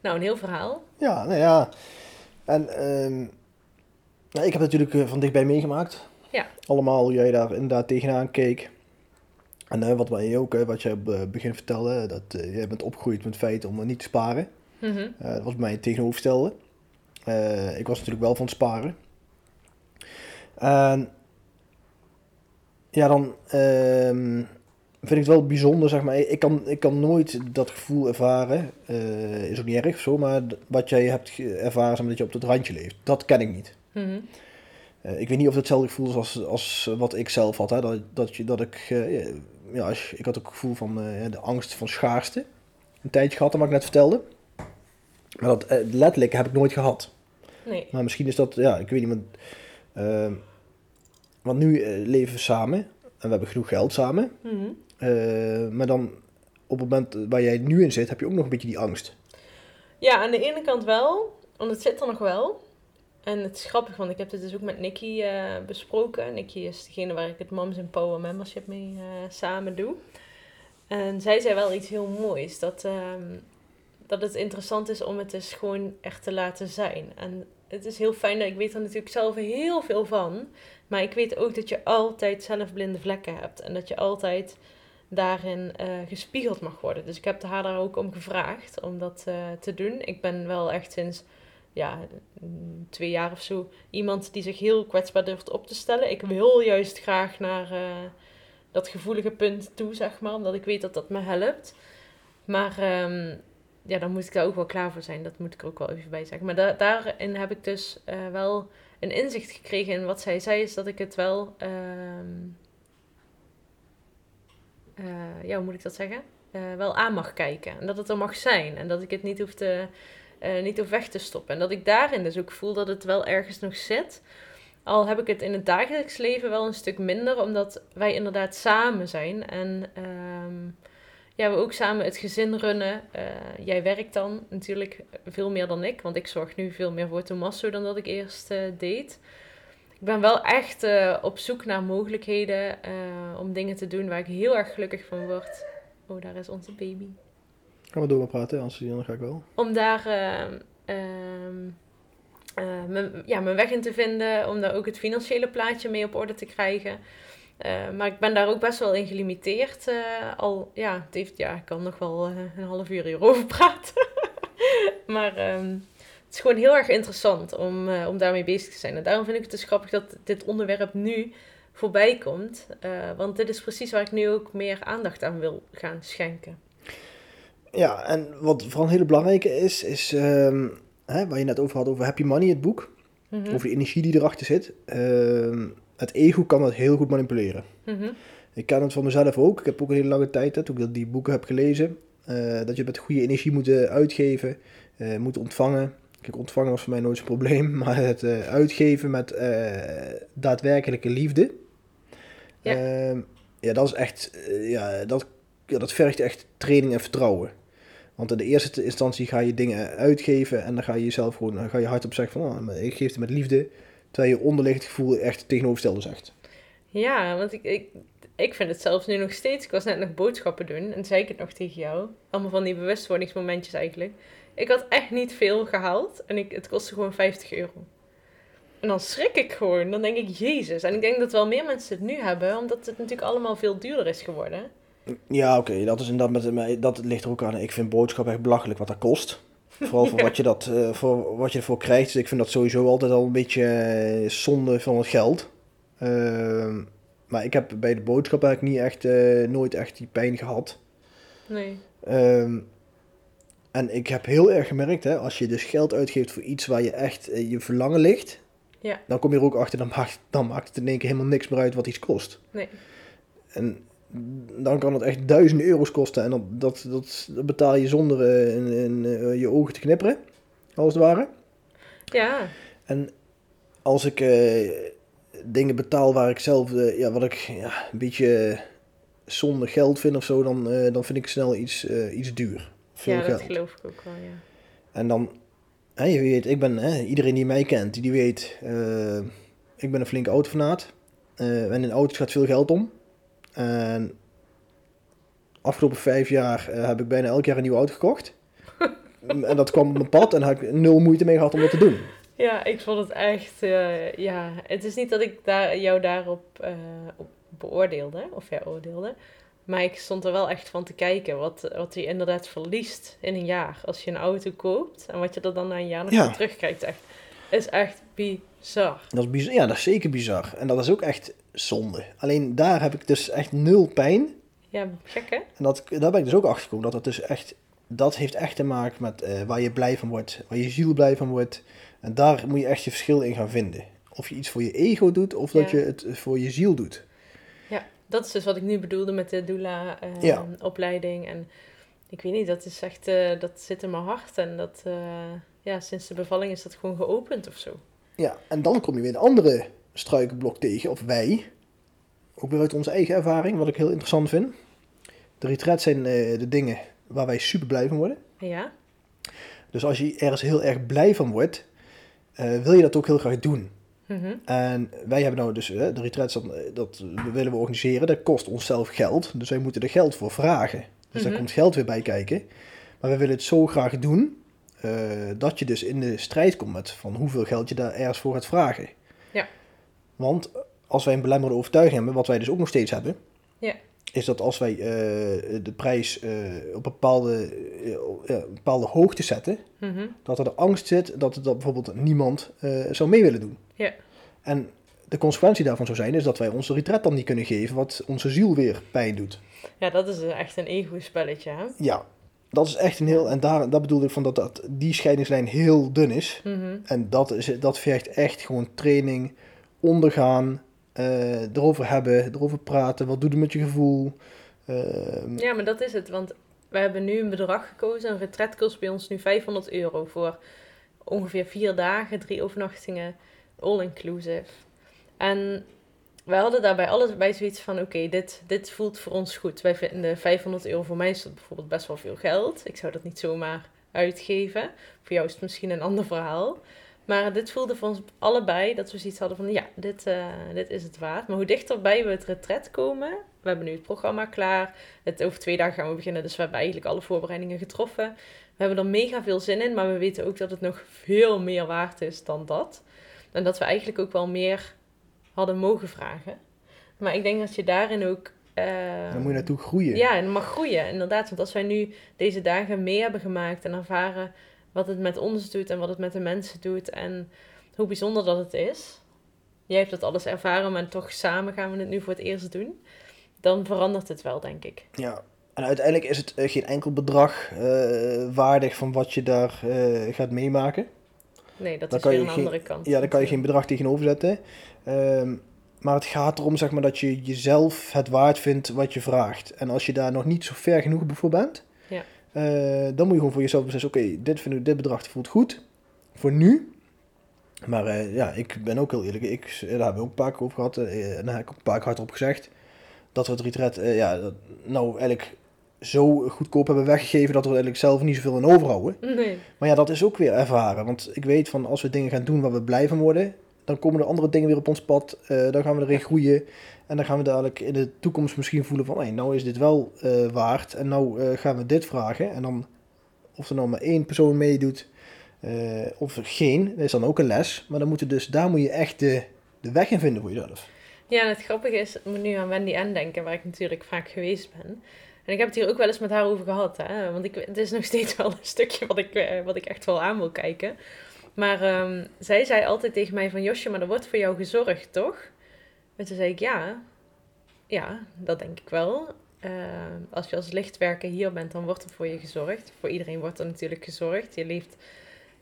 Speaker 1: Nou, een heel verhaal.
Speaker 2: Ja, nou ja. En ehm, nou, ik heb het natuurlijk eh, van dichtbij meegemaakt.
Speaker 1: Ja.
Speaker 2: Allemaal hoe jij daar inderdaad tegenaan keek. En eh, wat wij ook, eh, wat jij op het begin vertelde, dat jij bent opgegroeid met het feit om niet te sparen.
Speaker 1: Mhm.
Speaker 2: Eh, dat was mij het tegenovergestelde. Ik was natuurlijk wel van het sparen. En ja, dan ehm, vind ik het wel bijzonder, zeg maar. Ik kan, ik kan nooit dat gevoel ervaren. is ook niet erg of zo, maar wat jij hebt ervaren, zeg maar, dat je op het randje leeft. Dat ken ik niet.
Speaker 1: Mhm.
Speaker 2: Eh, ik weet niet of het hetzelfde gevoel is als, als wat ik zelf had. Hè? Dat, dat, je, dat ik, eh, ja, ik had ook het gevoel van eh, de angst van schaarste. Een tijdje gehad, wat ik net vertelde. Maar dat letterlijk heb ik nooit gehad.
Speaker 1: Nee.
Speaker 2: Maar misschien is dat, ja, ik weet niet. Want, ehm, want nu leven we samen en we hebben genoeg geld samen.
Speaker 1: Mhm.
Speaker 2: Eh, maar dan op het moment waar jij nu in zit, heb je ook nog een beetje die angst.
Speaker 1: Ja, aan de ene kant wel, want het zit er nog wel. En het is grappig, want ik heb dit dus ook met Nikki eh, besproken. Nikki is degene waar ik het Moms in Power membership mee eh, samen doe. En zij zei wel iets heel moois, dat, ehm, dat het interessant is om het dus gewoon echt te laten zijn. En het is heel fijn, dat ik weet er natuurlijk zelf heel veel van. Maar ik weet ook dat je altijd zelf blinde vlekken hebt. En dat je altijd daarin eh, gespiegeld mag worden. Dus ik heb haar daar ook om gevraagd om dat te doen. Ik ben wel echt sinds ja, mm, twee jaar of zo iemand die zich heel kwetsbaar durft op te stellen. Ik wil juist graag naar eh, dat gevoelige punt toe, zeg maar, omdat ik weet dat dat me helpt. Maar ehm, ja, dan moet ik daar ook wel klaar voor zijn. Dat moet ik er ook wel even bij zeggen. Maar da- daarin heb ik dus eh, wel een inzicht gekregen in wat zij zei, is dat ik het wel. ehm, eh, ja, hoe moet ik dat zeggen? Wel aan mag kijken. En dat het er mag zijn. En dat ik het niet hoef, te, eh, niet hoef weg te stoppen. En dat ik daarin dus ook voel dat het wel ergens nog zit. Al heb ik het in het dagelijks leven wel een stuk minder, omdat wij inderdaad samen zijn. En ehm, ja, we ook samen het gezin runnen. Eh, jij werkt dan natuurlijk veel meer dan ik, want ik zorg nu veel meer voor Tommaso dan dat ik eerst eh, deed. Ik ben wel echt op zoek naar mogelijkheden om dingen te doen waar ik heel erg gelukkig van word. Oh, daar is onze baby.
Speaker 2: Gaan we door maar praten, anders dan ga ik wel.
Speaker 1: Om daar ehm, ehm, eh, mijn, ja, mijn weg in te vinden, om daar ook het financiële plaatje mee op orde te krijgen. Eh, maar ik ben daar ook best wel in gelimiteerd. eh, al, ja, het heeft, ja, ik kan nog wel een half uur hierover [laughs] praten. maar ehm, het is gewoon heel erg interessant om, om daarmee bezig te zijn. En daarom vind ik het dus grappig dat dit onderwerp nu voorbij komt. Want dit is precies waar ik nu ook meer aandacht aan wil gaan schenken.
Speaker 2: Ja, en wat vooral een hele belangrijke is, is ehm, hè, waar je net over had, over Happy Money, het boek.
Speaker 1: Mhm.
Speaker 2: Over de energie die erachter zit. Ehm, het ego kan dat heel goed manipuleren.
Speaker 1: Mhm.
Speaker 2: Ik ken het van mezelf ook. Ik heb ook een hele lange tijd, hè, toen ik die boeken heb gelezen, eh, dat je met goede energie moet eh, uitgeven, eh, moet ontvangen. Kijk, ontvangen was voor mij nooit zo'n probleem, [laughs] maar het uitgeven met daadwerkelijke liefde.
Speaker 1: Ja.
Speaker 2: Ehm, ja, dat is echt, ja, dat, ja, dat vergt echt training en vertrouwen. Want in de eerste instantie ga je dingen uitgeven en dan ga je jezelf gewoon, dan ga je hardop zeggen van, maar ik geef het met liefde. Terwijl je onderliggend gevoel echt tegenovergestelde zegt.
Speaker 1: Ja, want ik, ik, ik vind het zelfs nu nog steeds. Ik was net nog boodschappen doen en zei ik het nog tegen jou. Allemaal van die bewustwordingsmomentjes eigenlijk. Ik had echt niet veel gehaald en ik, het kostte gewoon 50 euro. En dan schrik ik gewoon. Dan denk ik, jezus. En ik denk dat wel meer mensen het nu hebben, omdat het natuurlijk allemaal veel duurder is geworden.
Speaker 2: Ja, oké, dat is inderdaad met, dat ligt er ook aan. Ik vind boodschap echt belachelijk wat dat kost. Vooral voor, wat, je dat, eh, voor wat je ervoor krijgt. Dus ik vind dat sowieso altijd al een beetje eh, zonde van het geld. Ehm, maar ik heb bij de boodschap eigenlijk niet echt, eh, nooit echt die pijn gehad.
Speaker 1: Nee.
Speaker 2: Ehm, en ik heb heel erg gemerkt, hè, als je dus geld uitgeeft voor iets waar je echt je verlangen ligt,
Speaker 1: Ja.
Speaker 2: dan kom je er ook achter, dan maakt, dan maakt het in één keer helemaal niks meer uit wat iets kost.
Speaker 1: Nee.
Speaker 2: En dan kan het echt duizenden euro's kosten. En dat, dat, dat, dat betaal je zonder eh, in, in, eh, je ogen te knipperen, als het ware.
Speaker 1: Ja.
Speaker 2: En als ik eh, dingen betaal waar ik zelf, ja, wat ik ja, een beetje zonder geld vind of zo, dan, dan vind ik snel iets, iets duur. Veel
Speaker 1: ja,
Speaker 2: geld.
Speaker 1: dat geloof ik ook wel, ja.
Speaker 2: En dan, hè, je weet, ik ben, hè, iedereen die mij kent, die weet, ik ben een flinke autofanaat. En in auto's gaat veel geld om. En afgelopen vijf jaar eh, heb ik bijna elk jaar een nieuwe auto gekocht. [laughs] en dat kwam op mijn pad en had ik nul moeite mee gehad om dat te doen.
Speaker 1: Ja, ik vond het echt, eh, ja, het is niet dat ik daar, jou daarop eh, op beoordeelde, of veroordeelde. Maar ik stond er wel echt van te kijken wat, wat je inderdaad verliest in een jaar. Als je een auto koopt en wat je er dan na een jaar nog
Speaker 2: Ja.
Speaker 1: weer terugkrijgt. Echt, is echt bizar.
Speaker 2: Dat is bizar. Ja, dat is zeker bizar. En dat is ook echt zonde. Alleen daar heb ik dus echt nul pijn.
Speaker 1: Ja, gek hè?
Speaker 2: En dat, daar ben ik dus ook achter gekomen. Dat het dus echt, dat heeft echt te maken met eh, waar je blij van wordt. Waar je ziel blij van wordt. En daar moet je echt je verschil in gaan vinden. Of je iets voor je ego doet of dat
Speaker 1: Ja.
Speaker 2: je het voor je ziel doet.
Speaker 1: Dat is dus wat ik nu bedoelde met de doula-opleiding.
Speaker 2: Ja.
Speaker 1: opleiding en ik weet niet, dat is echt, eh, dat zit in mijn hart. En dat, eh, ja, sinds de bevalling is dat gewoon geopend of zo.
Speaker 2: Ja, en dan kom je weer een andere struikenblok tegen. Of wij. Ook weer uit onze eigen ervaring. Wat ik heel interessant vind. De retreats zijn eh, de dingen waar wij super blij van worden.
Speaker 1: Ja?
Speaker 2: Dus als je ergens heel erg blij van wordt, eh, wil je dat ook heel graag doen.
Speaker 1: Mhm.
Speaker 2: En wij hebben nou dus, eh, de retreats, dat, dat willen we organiseren, dat kost onszelf geld. Dus wij moeten er geld voor vragen. Dus daar
Speaker 1: Mhm.
Speaker 2: komt geld weer bij kijken. Maar we willen het zo graag doen, dat je dus in de strijd komt met van hoeveel geld je daar ergens voor gaat vragen.
Speaker 1: Ja.
Speaker 2: Want als wij een belemmerende overtuiging hebben, wat wij dus ook nog steeds hebben,
Speaker 1: Ja.
Speaker 2: is dat als wij eh, de prijs eh, op een bepaalde, eh, bepaalde hoogte zetten,
Speaker 1: Mhm.
Speaker 2: dat er de angst zit dat, dat bijvoorbeeld niemand zou mee willen doen.
Speaker 1: Ja.
Speaker 2: En de consequentie daarvan zou zijn, is dat wij onze retret dan niet kunnen geven, wat onze ziel weer pijn doet.
Speaker 1: Ja, dat is echt een ego-spelletje, hè?
Speaker 2: Ja, dat is echt een heel, en daar, dat bedoelde ik van dat, dat die scheidingslijn heel dun is.
Speaker 1: Mhm.
Speaker 2: En dat, is, dat vergt echt gewoon training, ondergaan, eh, erover hebben, erover praten, wat doet het met je gevoel. Ehm,
Speaker 1: Ja, maar dat is het, want we hebben nu een bedrag gekozen. Een retret kost bij ons nu 500 euro voor ongeveer vier dagen, drie overnachtingen, all-inclusive. En wij hadden daarbij allebei zoiets van, oké, dit, dit voelt voor ons goed. Wij vinden 500 euro, voor mij is dat bijvoorbeeld best wel veel geld. Ik zou dat niet zomaar uitgeven. Voor jou is het misschien een ander verhaal. Maar dit voelde voor ons allebei dat we zoiets hadden van, ja, dit, eh, dit is het waard. Maar hoe dichterbij we het retret komen, we hebben nu het programma klaar. Het, over twee dagen gaan we beginnen, dus we hebben eigenlijk alle voorbereidingen getroffen. We hebben er mega veel zin in, maar we weten ook dat het nog veel meer waard is dan dat. En dat we eigenlijk ook wel meer hadden mogen vragen. Maar ik denk dat je daarin ook... eh,
Speaker 2: daar moet je naartoe groeien.
Speaker 1: ja, en mag groeien, inderdaad. Want als wij nu deze dagen mee hebben gemaakt en ervaren wat het met ons doet en wat het met de mensen doet en hoe bijzonder dat het is. Jij hebt dat alles ervaren, maar toch samen gaan we het nu voor het eerst doen. Dan verandert het wel, denk ik.
Speaker 2: Ja, en uiteindelijk is het eh, geen enkel bedrag eh, waardig van wat je daar eh, gaat meemaken.
Speaker 1: Nee, dat
Speaker 2: Dan
Speaker 1: is
Speaker 2: kan
Speaker 1: weer een
Speaker 2: geen-
Speaker 1: andere kant.
Speaker 2: Ja, daar kan je geen bedrag tegenover zetten. Ehm, maar het gaat erom zeg maar, dat je jezelf het waard vindt wat je vraagt. En als je daar nog niet zo ver genoeg voor bent,
Speaker 1: Ja.
Speaker 2: Eh, dan moet je gewoon voor jezelf beslissen: oké, dit vind ik, dit bedrag voelt goed voor nu. Maar eh, ja, ik ben ook heel eerlijk. Ik, daar hebben we ook een paar keer over gehad. eh, en daar heb ik ook een paar keer hardop gezegd. Dat we het retret, eh, ja, dat, nou eigenlijk zo goedkoop hebben weggegeven dat we er eigenlijk zelf niet zoveel aan overhouden.
Speaker 1: Nee.
Speaker 2: Maar ja, dat is ook weer ervaren. Want ik weet van als we dingen gaan doen waar we blij van worden, dan komen er andere dingen weer op ons pad. eh, dan gaan we erin groeien. En dan gaan we dadelijk in de toekomst misschien voelen van, hey, nou is dit wel eh, waard. En nou eh, gaan we dit vragen. En dan, of er nou maar één persoon meedoet, eh, of geen, dat is dan ook een les. Maar dan moet je dus, daar moet je echt de, de weg in vinden voor jezelf.
Speaker 1: Ja, en het grappige is, ik moet nu aan Wendy N denken, waar ik natuurlijk vaak geweest ben. En ik heb het hier ook wel eens met haar over gehad, hè. Want ik, het is nog steeds wel een stukje wat ik, wat ik echt wel aan wil kijken. Maar ehm, zij zei altijd tegen mij van, Josje, maar er wordt voor jou gezorgd, toch? En toen zei ik, ja. Ja, dat denk ik wel. Eh, als je als lichtwerker hier bent, dan wordt er voor je gezorgd. Voor iedereen wordt er natuurlijk gezorgd. Je leeft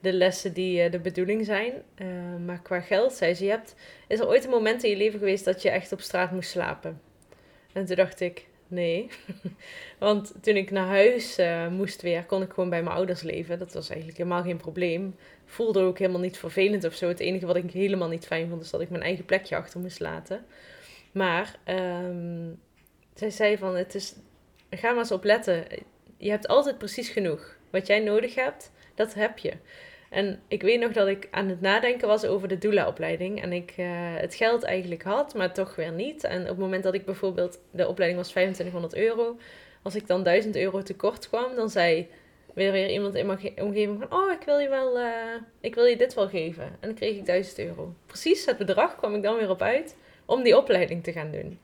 Speaker 1: de lessen die eh, de bedoeling zijn. Eh, maar qua geld, zei ze, je hebt is er ooit een moment in je leven geweest dat je echt op straat moest slapen? En toen dacht ik, nee. [laughs] Want toen ik naar huis moest weer, kon ik gewoon bij mijn ouders leven. Dat was eigenlijk helemaal geen probleem. Voelde ook helemaal niet vervelend of zo. Het enige wat ik helemaal niet fijn vond, is dat ik mijn eigen plekje achter moest laten. Maar ehm, zij zei van, het is, ga maar eens op letten. Je hebt altijd precies genoeg. Wat jij nodig hebt, dat heb je. En ik weet nog dat ik aan het nadenken was over de doula-opleiding. En ik eh, het geld eigenlijk had, maar toch weer niet. En op het moment dat ik bijvoorbeeld, de opleiding was 2500 euro. Als ik dan 1000 euro tekort kwam, dan zei weer, weer iemand in mijn ge- omgeving van, oh, ik wil je wel, eh, ik wil je dit wel geven. En dan kreeg ik 1000 euro. Precies het bedrag kwam ik dan weer op uit om die opleiding te gaan doen.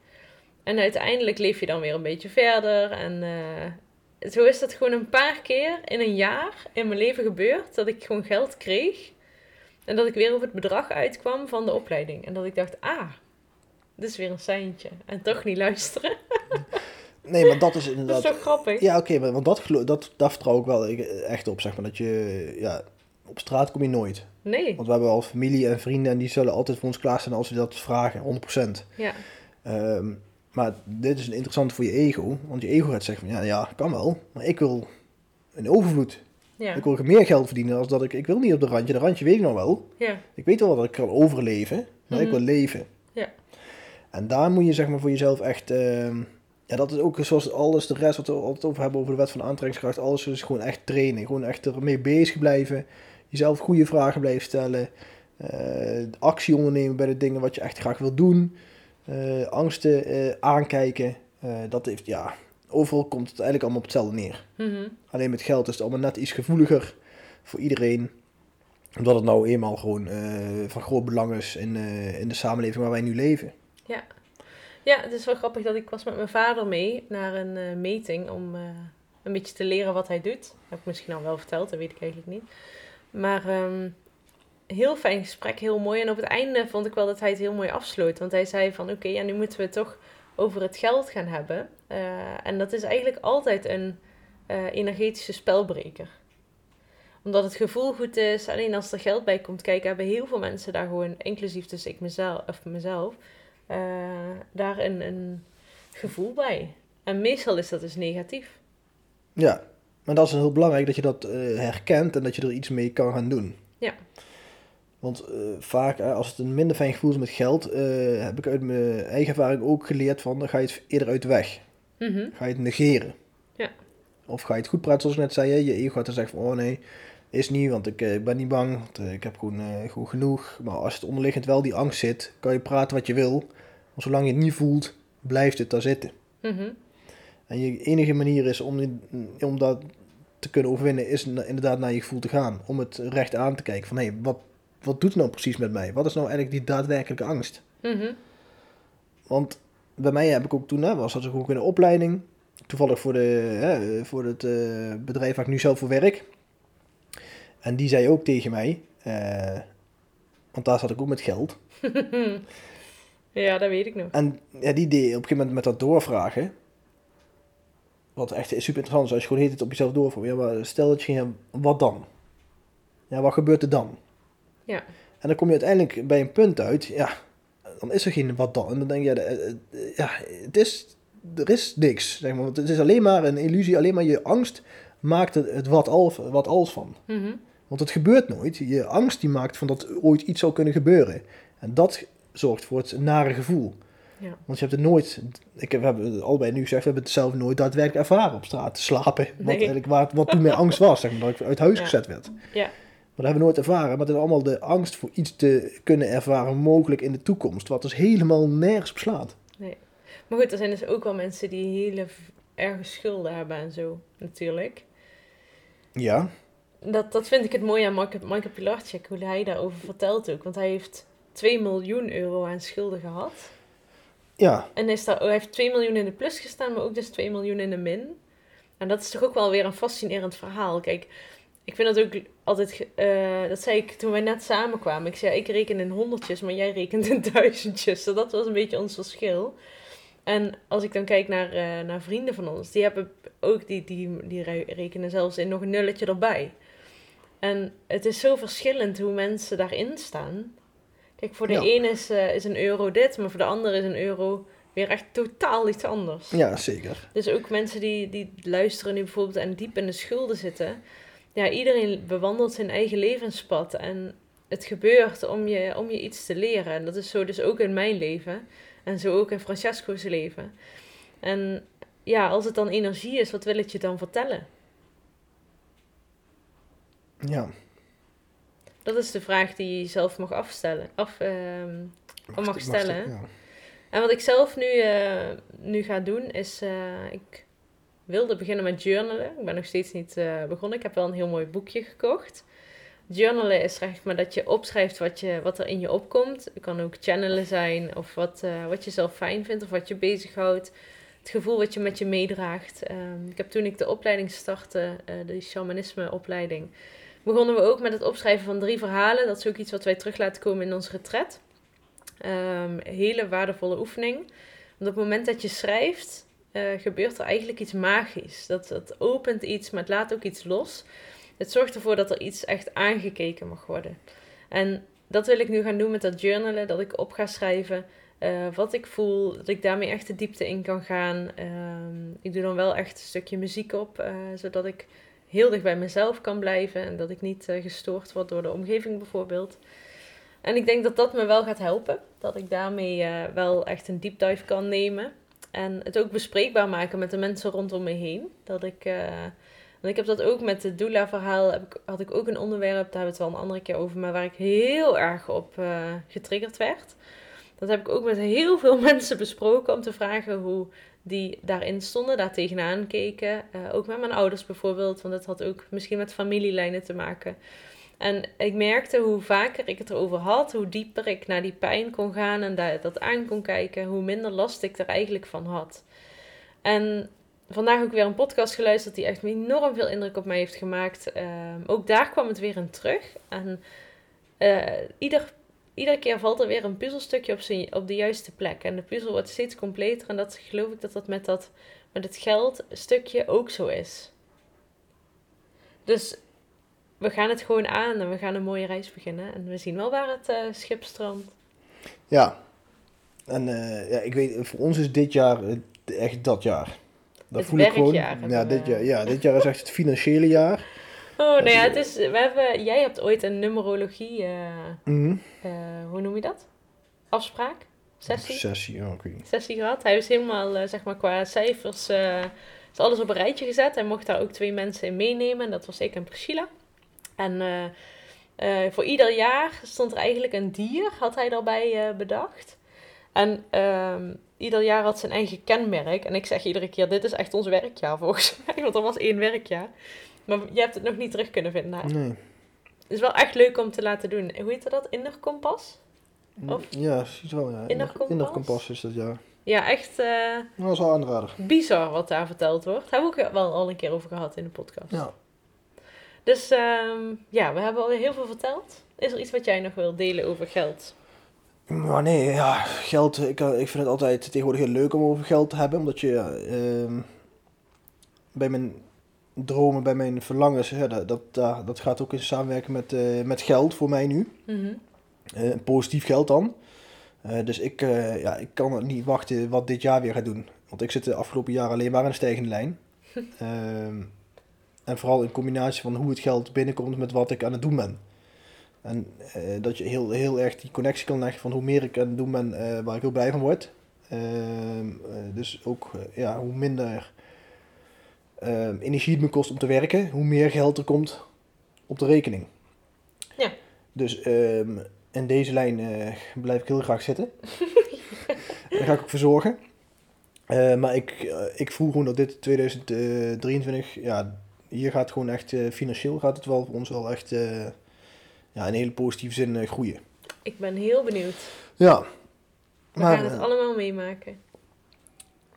Speaker 1: En uiteindelijk leef je dan weer een beetje verder. En eh, zo is dat gewoon een paar keer in een jaar in mijn leven gebeurd dat ik gewoon geld kreeg. En dat ik weer over het bedrag uitkwam van de opleiding. En dat ik dacht, ah, dit is weer een seintje. En toch niet luisteren. [laughs]
Speaker 2: Nee, maar dat is
Speaker 1: Dat is
Speaker 2: inderdaad...
Speaker 1: toch grappig?
Speaker 2: Ja, oké, maar want dat, dat, daar vertrouw ik wel echt op, zeg maar. Dat je, ja, op straat kom je nooit.
Speaker 1: Nee.
Speaker 2: Want we hebben al familie en vrienden en die zullen altijd voor ons klaarstaan als we dat vragen, 100%.
Speaker 1: Ja.
Speaker 2: Ehm, maar dit is interessant voor je ego, want je ego gaat zeggen van, ja, ja, kan wel, maar ik wil een overvloed.
Speaker 1: Ja.
Speaker 2: Ik wil meer geld verdienen als dat ik, ik wil niet op de randje, de randje weet ik nog wel.
Speaker 1: Ja.
Speaker 2: Ik weet wel dat ik kan overleven, maar ik
Speaker 1: Mhm.
Speaker 2: wil leven.
Speaker 1: Ja.
Speaker 2: En daar moet je zeg maar voor jezelf echt, ehm, ja dat is ook zoals alles de rest wat we altijd over hebben over de wet van aantrekkingskracht, alles is gewoon echt trainen, gewoon echt ermee bezig blijven, jezelf goede vragen blijven stellen, eh, actie ondernemen bij de dingen wat je echt graag wil doen, eh, angsten eh, aankijken, dat heeft, ja, overal komt het eigenlijk allemaal op hetzelfde neer.
Speaker 1: Mhm.
Speaker 2: Alleen met geld is het allemaal net iets gevoeliger voor iedereen. Omdat het nou eenmaal gewoon van groot belang is in, in de samenleving waar wij nu leven.
Speaker 1: Ja, het is wel grappig dat ik was met mijn vader mee naar een eh, meting om eh, een beetje te leren wat hij doet. Dat heb ik misschien al wel verteld, dat weet ik eigenlijk niet. Maar ehm, heel fijn gesprek, heel mooi. En op het einde vond ik wel dat hij het heel mooi afsloot. Want hij zei van oké, ja, nu moeten we het toch over het geld gaan hebben. Eh, en dat is eigenlijk altijd een energetische spelbreker. Omdat het gevoel goed is, alleen als er geld bij komt kijken, hebben heel veel mensen daar gewoon, inclusief dus ik mezelf, of mezelf, eh, daar een, een gevoel bij. En meestal is dat dus negatief.
Speaker 2: Ja, maar dat is heel belangrijk dat je dat eh, herkent en dat je er iets mee kan gaan doen.
Speaker 1: Ja.
Speaker 2: Want eh, vaak, als het een minder fijn gevoel is met geld, heb ik uit mijn eigen ervaring ook geleerd van, dan ga je het eerder uit de weg.
Speaker 1: Mhm.
Speaker 2: Ga je het negeren.
Speaker 1: Ja.
Speaker 2: Of ga je het goed praten, zoals ik net zei, je ego gaat dan zeggen van, oh nee, is niet, want ik, eh, ik ben niet bang, want eh, ik heb gewoon eh, goed genoeg. Maar als het onderliggend wel die angst zit, kan je praten wat je wil. Maar zolang je het niet voelt, blijft het daar zitten.
Speaker 1: Mhm.
Speaker 2: En je enige manier is om, om dat te kunnen overwinnen, is inderdaad naar je gevoel te gaan. Om het recht aan te kijken van, hé, hey, wat, wat doet het nou precies met mij? Wat is nou eigenlijk die daadwerkelijke angst?
Speaker 1: Mhm.
Speaker 2: Want bij mij heb ik ook toen, hè, was dat ook in een opleiding. Toevallig voor, de, hè, voor het bedrijf waar ik nu zelf voor werk. En die zei ook tegen mij, eh, want daar zat ik ook met geld. [laughs]
Speaker 1: ja, dat weet ik nog.
Speaker 2: En ja, die deed op een gegeven moment met dat doorvragen. Wat echt super interessant is, als je gewoon heet het op jezelf doorvraagt. Ja, maar stel dat je ging wat dan? Ja, wat gebeurt er dan?
Speaker 1: Ja.
Speaker 2: En dan kom je uiteindelijk bij een punt uit, ja, dan is er geen wat dan. En dan denk je, ja, eh, eh, het is, er is niks, zeg maar. Want het is alleen maar een illusie, alleen maar je angst maakt het, het wat, al, wat als van.
Speaker 1: Mhm.
Speaker 2: Want het gebeurt nooit. Je angst die maakt van dat ooit iets zou kunnen gebeuren. En dat zorgt voor het nare gevoel.
Speaker 1: Ja.
Speaker 2: Want je hebt het nooit, ik heb, we hebben allebei nu gezegd, we hebben het zelf nooit daadwerkelijk ervaren op straat te slapen. Wat,
Speaker 1: Nee.
Speaker 2: eigenlijk, wat toen mijn angst was, zeg maar, dat ik uit huis
Speaker 1: Ja.
Speaker 2: gezet werd.
Speaker 1: Ja.
Speaker 2: Maar dat hebben we nooit ervaren. Maar het is allemaal de angst voor iets te kunnen ervaren, mogelijk in de toekomst. Wat dus helemaal nergens op slaat.
Speaker 1: Maar goed, er zijn dus ook wel mensen die hele erge schulden hebben en zo, natuurlijk.
Speaker 2: Ja,
Speaker 1: Dat, dat vind ik het mooie aan Michael, Pilarczyk, hoe hij daarover vertelt ook. Want hij heeft 2 miljoen euro aan schulden gehad.
Speaker 2: ja,
Speaker 1: En hij, staat, hij heeft 2 miljoen in de plus gestaan, maar ook dus 2 miljoen in de min. En dat is toch ook wel weer een fascinerend verhaal. Kijk, ik vind dat ook altijd... eh, dat zei ik toen wij net samenkwamen. Ik zei, ik reken in honderdjes, maar jij rekent in duizendjes. Dus [laughs] dat was een beetje ons verschil. En als ik dan kijk naar, eh, naar vrienden van ons, die hebben ook, die, die, die re- rekenen zelfs in nog een nulletje erbij. En het is zo verschillend hoe mensen daarin staan. Kijk, voor de
Speaker 2: Ja.
Speaker 1: ene is, eh, is een euro dit, maar voor de ander is een euro weer echt totaal iets anders.
Speaker 2: ja, zeker.
Speaker 1: Dus ook mensen die, die luisteren nu bijvoorbeeld en diep in de schulden zitten. Ja, iedereen bewandelt zijn eigen levenspad. En het gebeurt om je, om je iets te leren. En dat is zo dus ook in mijn leven. En zo ook in Francesco's leven. En ja, als het dan energie is, wat wil het je dan vertellen?
Speaker 2: Ja.
Speaker 1: Dat is de vraag die je jezelf mag afstellen. Af, ehm, mag
Speaker 2: st-
Speaker 1: stellen,
Speaker 2: ja.
Speaker 1: En wat ik zelf nu, eh, nu ga doen is, eh, ik wilde beginnen met journalen. Ik ben nog steeds niet eh, begonnen. Ik heb wel een heel mooi boekje gekocht. Journalen is zeg maar dat je opschrijft wat, je, wat er in je opkomt. Het kan ook channelen zijn of wat, wat je zelf fijn vindt of wat je bezighoudt. Het gevoel wat je met je meedraagt. Ehm, ik heb toen ik de opleiding startte, de shamanisme opleiding, begonnen we ook met het opschrijven van drie verhalen. Dat is ook iets wat wij terug laten komen in ons retret. Um, hele waardevolle oefening. Want op het moment dat je schrijft, uh, gebeurt er eigenlijk iets magisch. Dat, dat opent iets, maar het laat ook iets los. Het zorgt ervoor dat er iets echt aangekeken mag worden. En dat wil ik nu gaan doen met dat journalen. Dat ik op ga schrijven uh, wat ik voel. Dat ik daarmee echt de diepte in kan gaan. Uh, ik doe dan wel echt een stukje muziek op. Uh, zodat ik heel dicht bij mezelf kan blijven. En dat ik niet uh, gestoord word door de omgeving bijvoorbeeld. En ik denk dat dat me wel gaat helpen. Dat ik daarmee wel echt een deep dive kan nemen. En het ook bespreekbaar maken met de mensen rondom me heen. Dat ik want ik heb dat ook met het doula-verhaal. Heb ik, had ik ook een onderwerp, daar hebben we het wel een andere keer over. Maar waar ik heel erg op uh, getriggerd werd. Dat heb ik ook met heel veel [laughs] mensen besproken. Om te vragen hoe die daarin stonden, daar tegenaan keken. Uh, ook met mijn ouders bijvoorbeeld. Want dat had ook misschien met familielijnen te maken. En ik merkte hoe vaker ik het erover had, hoe dieper ik naar die pijn kon gaan en dat aan kon kijken, hoe minder last ik er eigenlijk van had. En vandaag ook weer een podcast geluisterd die echt enorm veel indruk op mij heeft gemaakt. Ehm, ook daar kwam het weer in terug. En uh, ieder, iedere keer valt er weer een puzzelstukje op, zijn, op de juiste plek. En de puzzel wordt steeds completer. En dat geloof ik dat dat met, dat met het geldstukje ook zo is. Dus we gaan het gewoon aan en we gaan een mooie reis beginnen. En we zien wel waar het uh, schip strandt.
Speaker 2: Ja. En uh, ja, ik weet, voor ons is dit jaar echt dat jaar. Dat
Speaker 1: het
Speaker 2: voel ik gewoon. Ja dit, jaar, ja, dit jaar is echt het financiële jaar.
Speaker 1: Oh, nou ja, het is, we hebben, jij hebt ooit een numerologie, eh,
Speaker 2: Mhm.
Speaker 1: eh, hoe noem je dat? Afspraak? Sessie?
Speaker 2: Sessie, weet niet.
Speaker 1: Sessie gehad. Hij is helemaal, eh, zeg maar, qua cijfers, is alles op een rijtje gezet. Hij mocht daar ook twee mensen in meenemen. En dat was ik en Priscilla. En voor ieder jaar stond er eigenlijk een dier, had hij daarbij bedacht. En ehm, ieder jaar had zijn eigen kenmerk. En ik zeg iedere keer, dit is echt ons werkjaar volgens [laughs] mij. Want er was één werkjaar. Maar je hebt het nog niet terug kunnen vinden. Nou,
Speaker 2: Nee.
Speaker 1: Het is wel echt leuk om te laten doen. Hoe heet dat? Innerkompas? Of-
Speaker 2: Ja, ziet wel, ja.
Speaker 1: Innerkompas?
Speaker 2: Innerkompas is dat, ja.
Speaker 1: Ja, echt eh,
Speaker 2: Dat is wel aanrader.
Speaker 1: bizar wat daar verteld wordt. Daar hebben we ook wel al een keer over gehad in de podcast.
Speaker 2: Ja.
Speaker 1: Dus ehm, ja, we hebben al heel veel verteld. Is er iets wat jij nog wil delen over geld?
Speaker 2: Maar nee, ja, geld, ik, eh, ik vind het altijd tegenwoordig heel leuk om over geld te hebben, omdat je ja, ehm, bij mijn dromen, bij mijn verlangens, ja, dat, dat, gaat ook in samenwerken met, eh, met geld voor mij nu.
Speaker 1: Mhm.
Speaker 2: Eh, positief geld dan. Eh, dus ik, ja, ik kan niet wachten wat dit jaar weer gaat doen. Want ik zit de afgelopen jaren alleen maar in een stijgende lijn. [laughs] Ehm, en vooral in combinatie van hoe het geld binnenkomt met wat ik aan het doen ben. En dat je heel, heel erg die connectie kan leggen van hoe meer ik aan het doen ben, waar ik heel blij van word. Ehm, eh, dus ook ja, hoe minder ehm, energie het me kost om te werken, hoe meer geld er komt op de rekening.
Speaker 1: Ja.
Speaker 2: Dus ehm, in deze lijn eh, blijf ik heel graag zitten. [laughs] Daar ga ik ook voor zorgen. Eh, maar ik, eh, ik voel gewoon dat dit 2023, ja, hier gaat gewoon echt eh, financieel gaat het wel voor ons wel echt ja, in een hele positieve zin groeien.
Speaker 1: Ik ben heel benieuwd.
Speaker 2: Ja.
Speaker 1: We
Speaker 2: Maar,
Speaker 1: gaan het allemaal meemaken.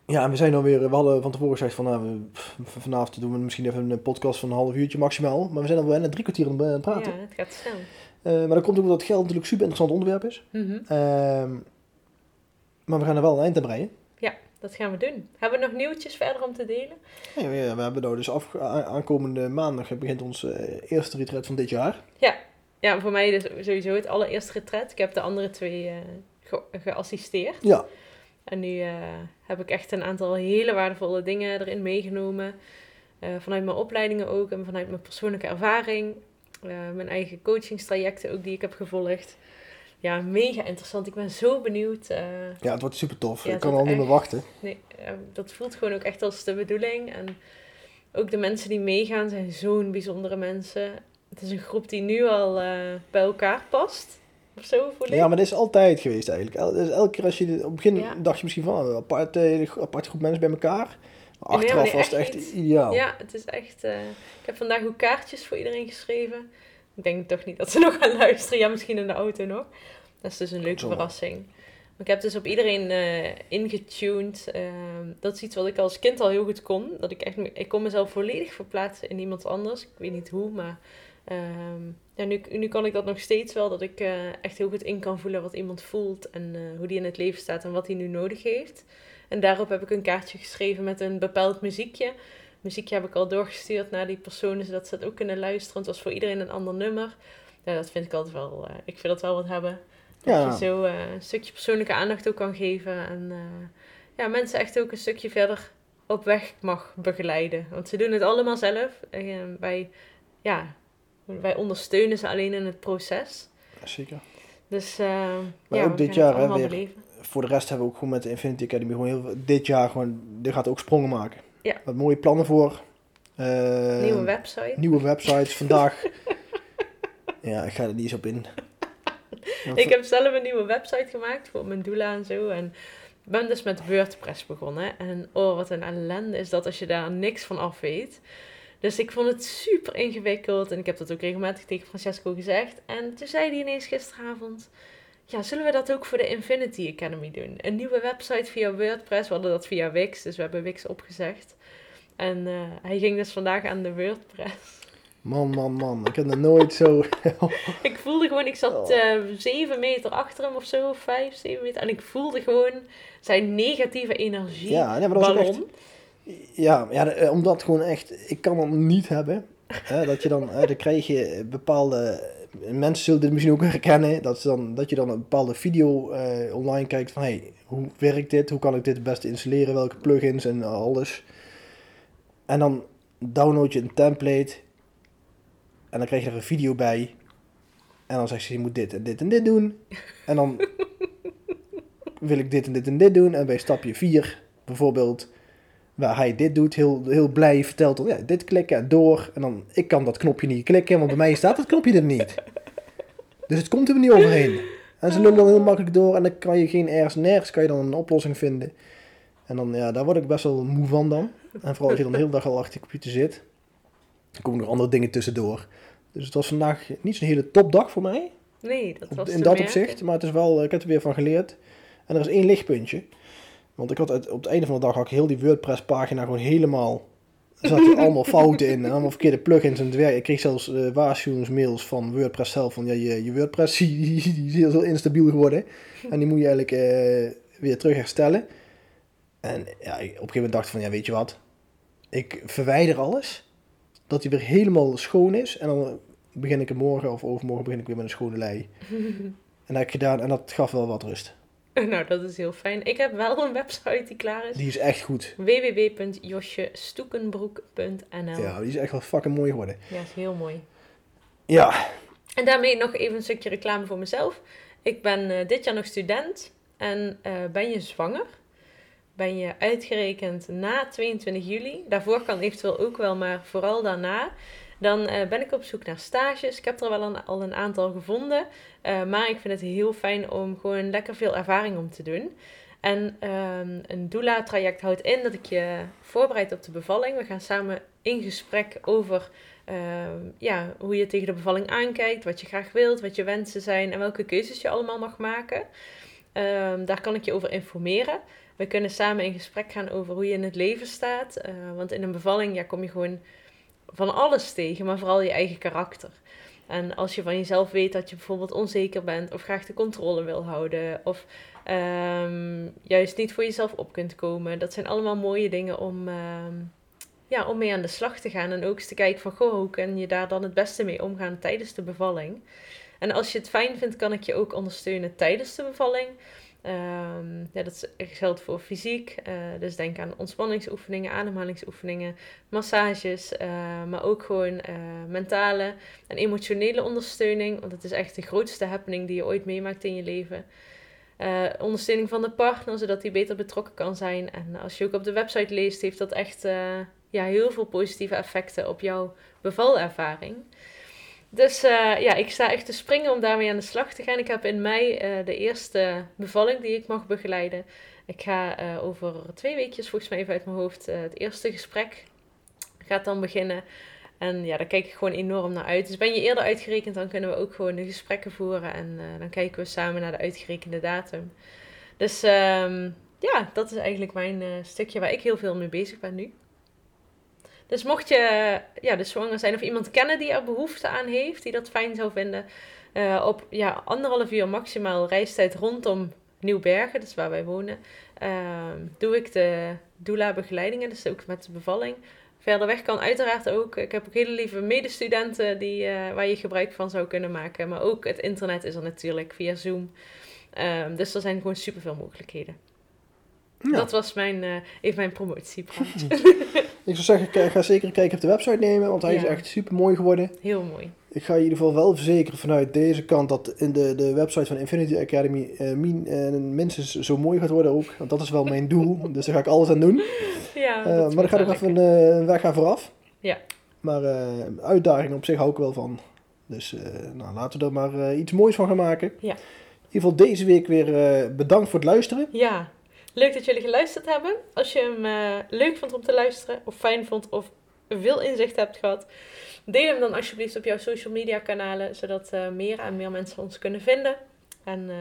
Speaker 2: Ja, en we zijn dan weer, we hadden van tevoren gezegd van nou, vanavond doen we misschien even een podcast van een half uurtje maximaal. Maar we zijn al bijna drie kwartier aan het praten.
Speaker 1: Ja, het gaat snel.
Speaker 2: Eh, maar dat komt ook omdat geld natuurlijk een super interessant onderwerp is.
Speaker 1: Mhm.
Speaker 2: Ehm, maar we gaan er wel een eind aan breien.
Speaker 1: Dat gaan we doen. Hebben we nog nieuwtjes verder om te delen?
Speaker 2: Ja, we, we hebben nou dus af, aankomende maandag begint ons eh, eerste retreat van dit jaar.
Speaker 1: Ja, voor mij dus sowieso het allereerste retret. Ik heb de andere twee eh, ge- geassisteerd.
Speaker 2: Ja,
Speaker 1: En nu heb ik echt een aantal hele waardevolle dingen erin meegenomen. Eh, vanuit mijn opleidingen ook en vanuit mijn persoonlijke ervaring. Eh, mijn eigen coachingstrajecten ook die ik heb gevolgd. Ja, mega interessant. Ik ben zo benieuwd. eh,
Speaker 2: ja het wordt super tof.
Speaker 1: Ja,
Speaker 2: ik kan al niet meer wachten.
Speaker 1: nee, dat voelt gewoon ook echt als de bedoeling. En ook de mensen die meegaan zijn zo'n bijzondere mensen. Het is een groep die nu al bij elkaar past. Of zo voel ik.
Speaker 2: Ja, maar dat is altijd geweest eigenlijk. El- dus elke keer als je, op het begin
Speaker 1: Ja.
Speaker 2: dacht je misschien van, een apart, eh, aparte groep mensen bij elkaar. Achteraf
Speaker 1: nee,
Speaker 2: was het
Speaker 1: echt
Speaker 2: ideaal.
Speaker 1: Ja, het is echt... eh, ik heb vandaag ook kaartjes voor iedereen geschreven. Ik denk toch niet dat ze [laughs] nog gaan luisteren. Ja, misschien in de auto nog. Dat is dus een leuke
Speaker 2: Zomaar.
Speaker 1: verrassing. Maar ik heb dus op iedereen eh ingetuned. Ehm, dat is iets wat ik als kind al heel goed kon. Dat ik echt... Ik kon mezelf volledig verplaatsen in iemand anders. Ik weet niet hoe, maar... ehm, ja, nu, nu kan ik dat nog steeds wel. Dat ik eh, echt heel goed in kan voelen wat iemand voelt. En eh, hoe die in het leven staat en wat hij nu nodig heeft. En daarop heb ik een kaartje geschreven met een bepaald muziekje. Muziekje heb ik al doorgestuurd naar die personen, zodat ze het ook kunnen luisteren. Het was voor iedereen een ander nummer. Ja, dat vind ik altijd wel... eh, ik vind dat wel wat hebben. Dat
Speaker 2: Ja.
Speaker 1: je zo een stukje persoonlijke aandacht ook kan geven. En ja, mensen echt ook een stukje verder op weg mag begeleiden. Want ze doen het allemaal zelf. En, eh, wij, ja, wij ondersteunen ze alleen in het proces.
Speaker 2: Zeker.
Speaker 1: Dus eh
Speaker 2: Maar
Speaker 1: ja,
Speaker 2: ook dit jaar, hè, weer.
Speaker 1: beleven.
Speaker 2: Voor de rest hebben we ook gewoon met de Infinity Academy gewoon heel dit jaar gewoon, dit gaat ook sprongen maken.
Speaker 1: Ja.
Speaker 2: Wat mooie plannen voor. Eh,
Speaker 1: Nieuwe website.
Speaker 2: Nieuwe websites [laughs] vandaag. ja, ik ga er niet eens op in. [laughs]
Speaker 1: Ik heb zelf een nieuwe website gemaakt voor mijn doula en zo. En ben dus met WordPress begonnen. En oh, wat een ellende is dat als je daar niks van af weet. Dus ik vond het super ingewikkeld. En ik heb dat ook regelmatig tegen Francesco gezegd. En toen zei hij ineens gisteravond... Ja, zullen we dat ook voor de Infinity Academy doen? Een nieuwe website via WordPress. We hadden dat via Wix, dus we hebben Wix opgezegd. En eh, hij ging dus vandaag aan de WordPress.
Speaker 2: Man, man, man. Ik heb er nooit zo... [laughs]
Speaker 1: Ik voelde gewoon, ik zat
Speaker 2: Oh.
Speaker 1: eh, zeven meter achter hem of zo, vijf, zeven meter. En ik voelde gewoon zijn negatieve energie.
Speaker 2: ja, nee, maar dat ook echt... Ja, ja eh, omdat gewoon echt... Ik kan dat niet hebben. Hè, dat je dan... Hè, dan krijg je bepaalde... Mensen zullen dit misschien ook herkennen. Dat, ze dan, dat je dan een bepaalde video eh, online kijkt van... Hey, hoe werkt dit? Hoe kan ik dit het beste installeren? Welke plugins en alles? En dan download je een template. En dan krijg je er een video bij. En dan zegt ze, je moet dit en dit en dit doen. En dan wil ik dit en dit en dit doen. En bij stapje 4 bijvoorbeeld, waar hij dit doet, heel, heel blij vertelt dan, ja, dit klikken en door. En dan, ik kan dat knopje niet klikken, want bij mij staat dat knopje er niet. Dus het komt er niet overheen. En ze lullen dan heel makkelijk door en dan kan je geen ergens, nergens kan je dan een oplossing vinden. En dan, ja, daar word ik best wel moe van dan. En vooral als je dan de hele dag al achter de computer zit. Er komen nog andere dingen tussendoor. Dus het was vandaag niet zo'n hele topdag voor mij.
Speaker 1: Nee, dat was
Speaker 2: in dat
Speaker 1: merken.
Speaker 2: opzicht. Maar het is wel, ik heb er weer van geleerd. En er is één lichtpuntje. Want ik had het, op het einde van de dag had ik heel die WordPress pagina gewoon helemaal... Er zaten [laughs] allemaal fouten in en allemaal verkeerde plugins en het werk. Ik kreeg zelfs eh, waarschuwingsmails van WordPress zelf van ja, je, je WordPress die, [laughs] die, die is heel instabiel geworden. En die moet je eigenlijk eh, weer terug herstellen. En ja, op een gegeven moment dacht ik van ja, weet je wat? Ik verwijder alles. Dat hij weer helemaal schoon is. En dan begin ik er morgen of overmorgen begin ik weer met een schone lei. [laughs] En dat heb ik gedaan en dat gaf wel wat rust. [laughs]
Speaker 1: nou, dat is heel fijn. Ik heb wel een website die klaar is.
Speaker 2: Die is echt goed.
Speaker 1: www.josjestoekenbroek.nl
Speaker 2: Ja, die is echt wel fucking mooi geworden.
Speaker 1: Ja, is heel mooi.
Speaker 2: Ja,
Speaker 1: En daarmee nog even een stukje reclame voor mezelf. Ik ben eh, dit jaar nog student. En eh, ben je zwanger? Ben je uitgerekend na 22 juli? Daarvoor kan eventueel ook wel, maar vooral daarna. Dan eh, ben ik op zoek naar stages. Ik heb er wel al een aantal gevonden. Eh, maar ik vind het heel fijn om gewoon lekker veel ervaring om te doen. En ehm, een doula-traject houdt in dat ik je voorbereid op de bevalling. We gaan samen in gesprek over ehm, ja, hoe je tegen de bevalling aankijkt, wat je graag wilt, wat je wensen zijn en welke keuzes je allemaal mag maken. Ehm, daar kan ik je over informeren. We kunnen samen in gesprek gaan over hoe je in het leven staat. Eh, want in een bevalling ja, kom je gewoon van alles tegen, maar vooral je eigen karakter. En als je van jezelf weet dat je bijvoorbeeld onzeker bent of graag de controle wil houden of ehm, juist niet voor jezelf op kunt komen, dat zijn allemaal mooie dingen om, ehm, ja, om mee aan de slag te gaan. En ook eens te kijken van, goh, hoe kan je daar dan het beste mee omgaan tijdens de bevalling? En als je het fijn vindt, kan ik je ook ondersteunen tijdens de bevalling. Ehm, ja, dat is- geldt voor fysiek. eh, dus denk aan ontspanningsoefeningen, ademhalingsoefeningen, massages. eh, maar ook gewoon eh, mentale en emotionele ondersteuning. Want het is echt de grootste happening die je ooit meemaakt in je leven. Eh, ondersteuning van de partner, zodat hij beter betrokken kan zijn. En als je ook op de website leest, heeft dat echt eh, ja, heel veel positieve effecten op jouw bevalervaring. Dus uh, ja, ik sta echt te springen om daarmee aan de slag te gaan. Ik heb in mei uh, de eerste bevalling die ik mag begeleiden. Ik ga uh, over twee weekjes, volgens mij even uit mijn hoofd, het eerste gesprek gaat dan beginnen. En ja, daar kijk ik gewoon enorm naar uit. Dus ben je eerder uitgerekend, dan kunnen we ook gewoon de gesprekken voeren. En dan kijken we samen naar de uitgerekende datum. Dus um, ja, dat is eigenlijk mijn stukje waar ik heel veel mee bezig ben nu. Dus mocht je ja, dus zwanger zijn of iemand kennen die er behoefte aan heeft, die dat fijn zou vinden, uh, op ja, anderhalf uur maximaal reistijd rondom Nieuwbergen, dus waar wij wonen, uh, doe ik de doula-begeleidingen, dus ook met de bevalling. Verder weg kan uiteraard ook. Ik heb ook hele lieve medestudenten die, uh, waar je gebruik van zou kunnen maken. Maar ook het internet is er natuurlijk via Zoom. Um, dus er zijn gewoon superveel mogelijkheden. Ja. Dat was mijn, uh, even mijn promotiepraatje. [laughs]
Speaker 2: ik zou zeggen, ga zeker een kijkje op de website nemen, want hij is echt super mooi geworden.
Speaker 1: Heel mooi.
Speaker 2: Ik ga in ieder geval wel verzekeren vanuit deze kant dat in de, de website van Infinity Academy uh, min, uh, minstens zo mooi gaat worden ook. Want dat is wel mijn [laughs] doel, dus daar ga ik alles aan doen.
Speaker 1: Ja,
Speaker 2: maar dan ga ik even een weg gaan vooraf.
Speaker 1: Ja.
Speaker 2: Maar uitdagingen op zich hou ik wel van. Dus nou, laten we er maar iets moois van gaan maken.
Speaker 1: Ja.
Speaker 2: In ieder geval deze week weer bedankt voor het luisteren.
Speaker 1: Ja, Leuk dat jullie geluisterd hebben. Als je hem uh, leuk vond om te luisteren, of fijn vond, of veel inzicht hebt gehad, deel hem dan alsjeblieft op jouw social media kanalen, zodat uh, meer en meer mensen ons kunnen vinden. En uh,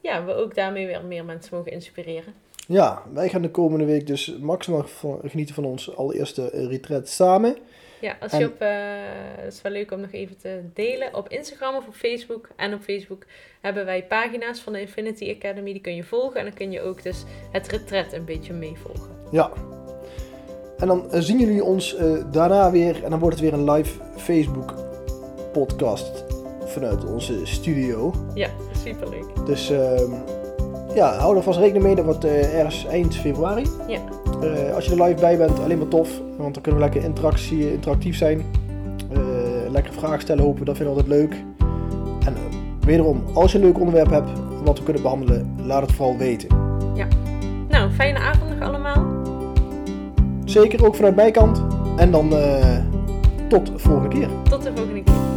Speaker 1: ja, we ook daarmee weer meer mensen mogen inspireren.
Speaker 2: Ja, wij gaan de komende week dus maximaal genieten van ons allereerste retreat samen.
Speaker 1: Ja, als je op, uh, is wel leuk om nog even te delen. Op Instagram of op Facebook. En op Facebook hebben wij pagina's van de Infinity Academy. Die kun je volgen. En dan kun je ook dus het retret een beetje meevolgen.
Speaker 2: Ja. En dan uh, zien jullie ons uh, daarna weer. En dan wordt het weer een live Facebook podcast vanuit onze studio.
Speaker 1: Ja, superleuk.
Speaker 2: Dus ehm, ja, hou er vast rekening mee. Dat wordt ergens eind februari.
Speaker 1: Ja.
Speaker 2: Uh, als je er live bij bent, alleen maar tof. Want dan kunnen we lekker interactie, interactief zijn. Uh, lekker vragen stellen, hopen dat vinden we altijd leuk. En uh, wederom, als je een leuk onderwerp hebt wat we kunnen behandelen, laat het vooral weten.
Speaker 1: Ja. Nou, fijne avond nog allemaal.
Speaker 2: Zeker, ook vanuit mijn kant. En dan tot de volgende keer.
Speaker 1: Tot de volgende keer.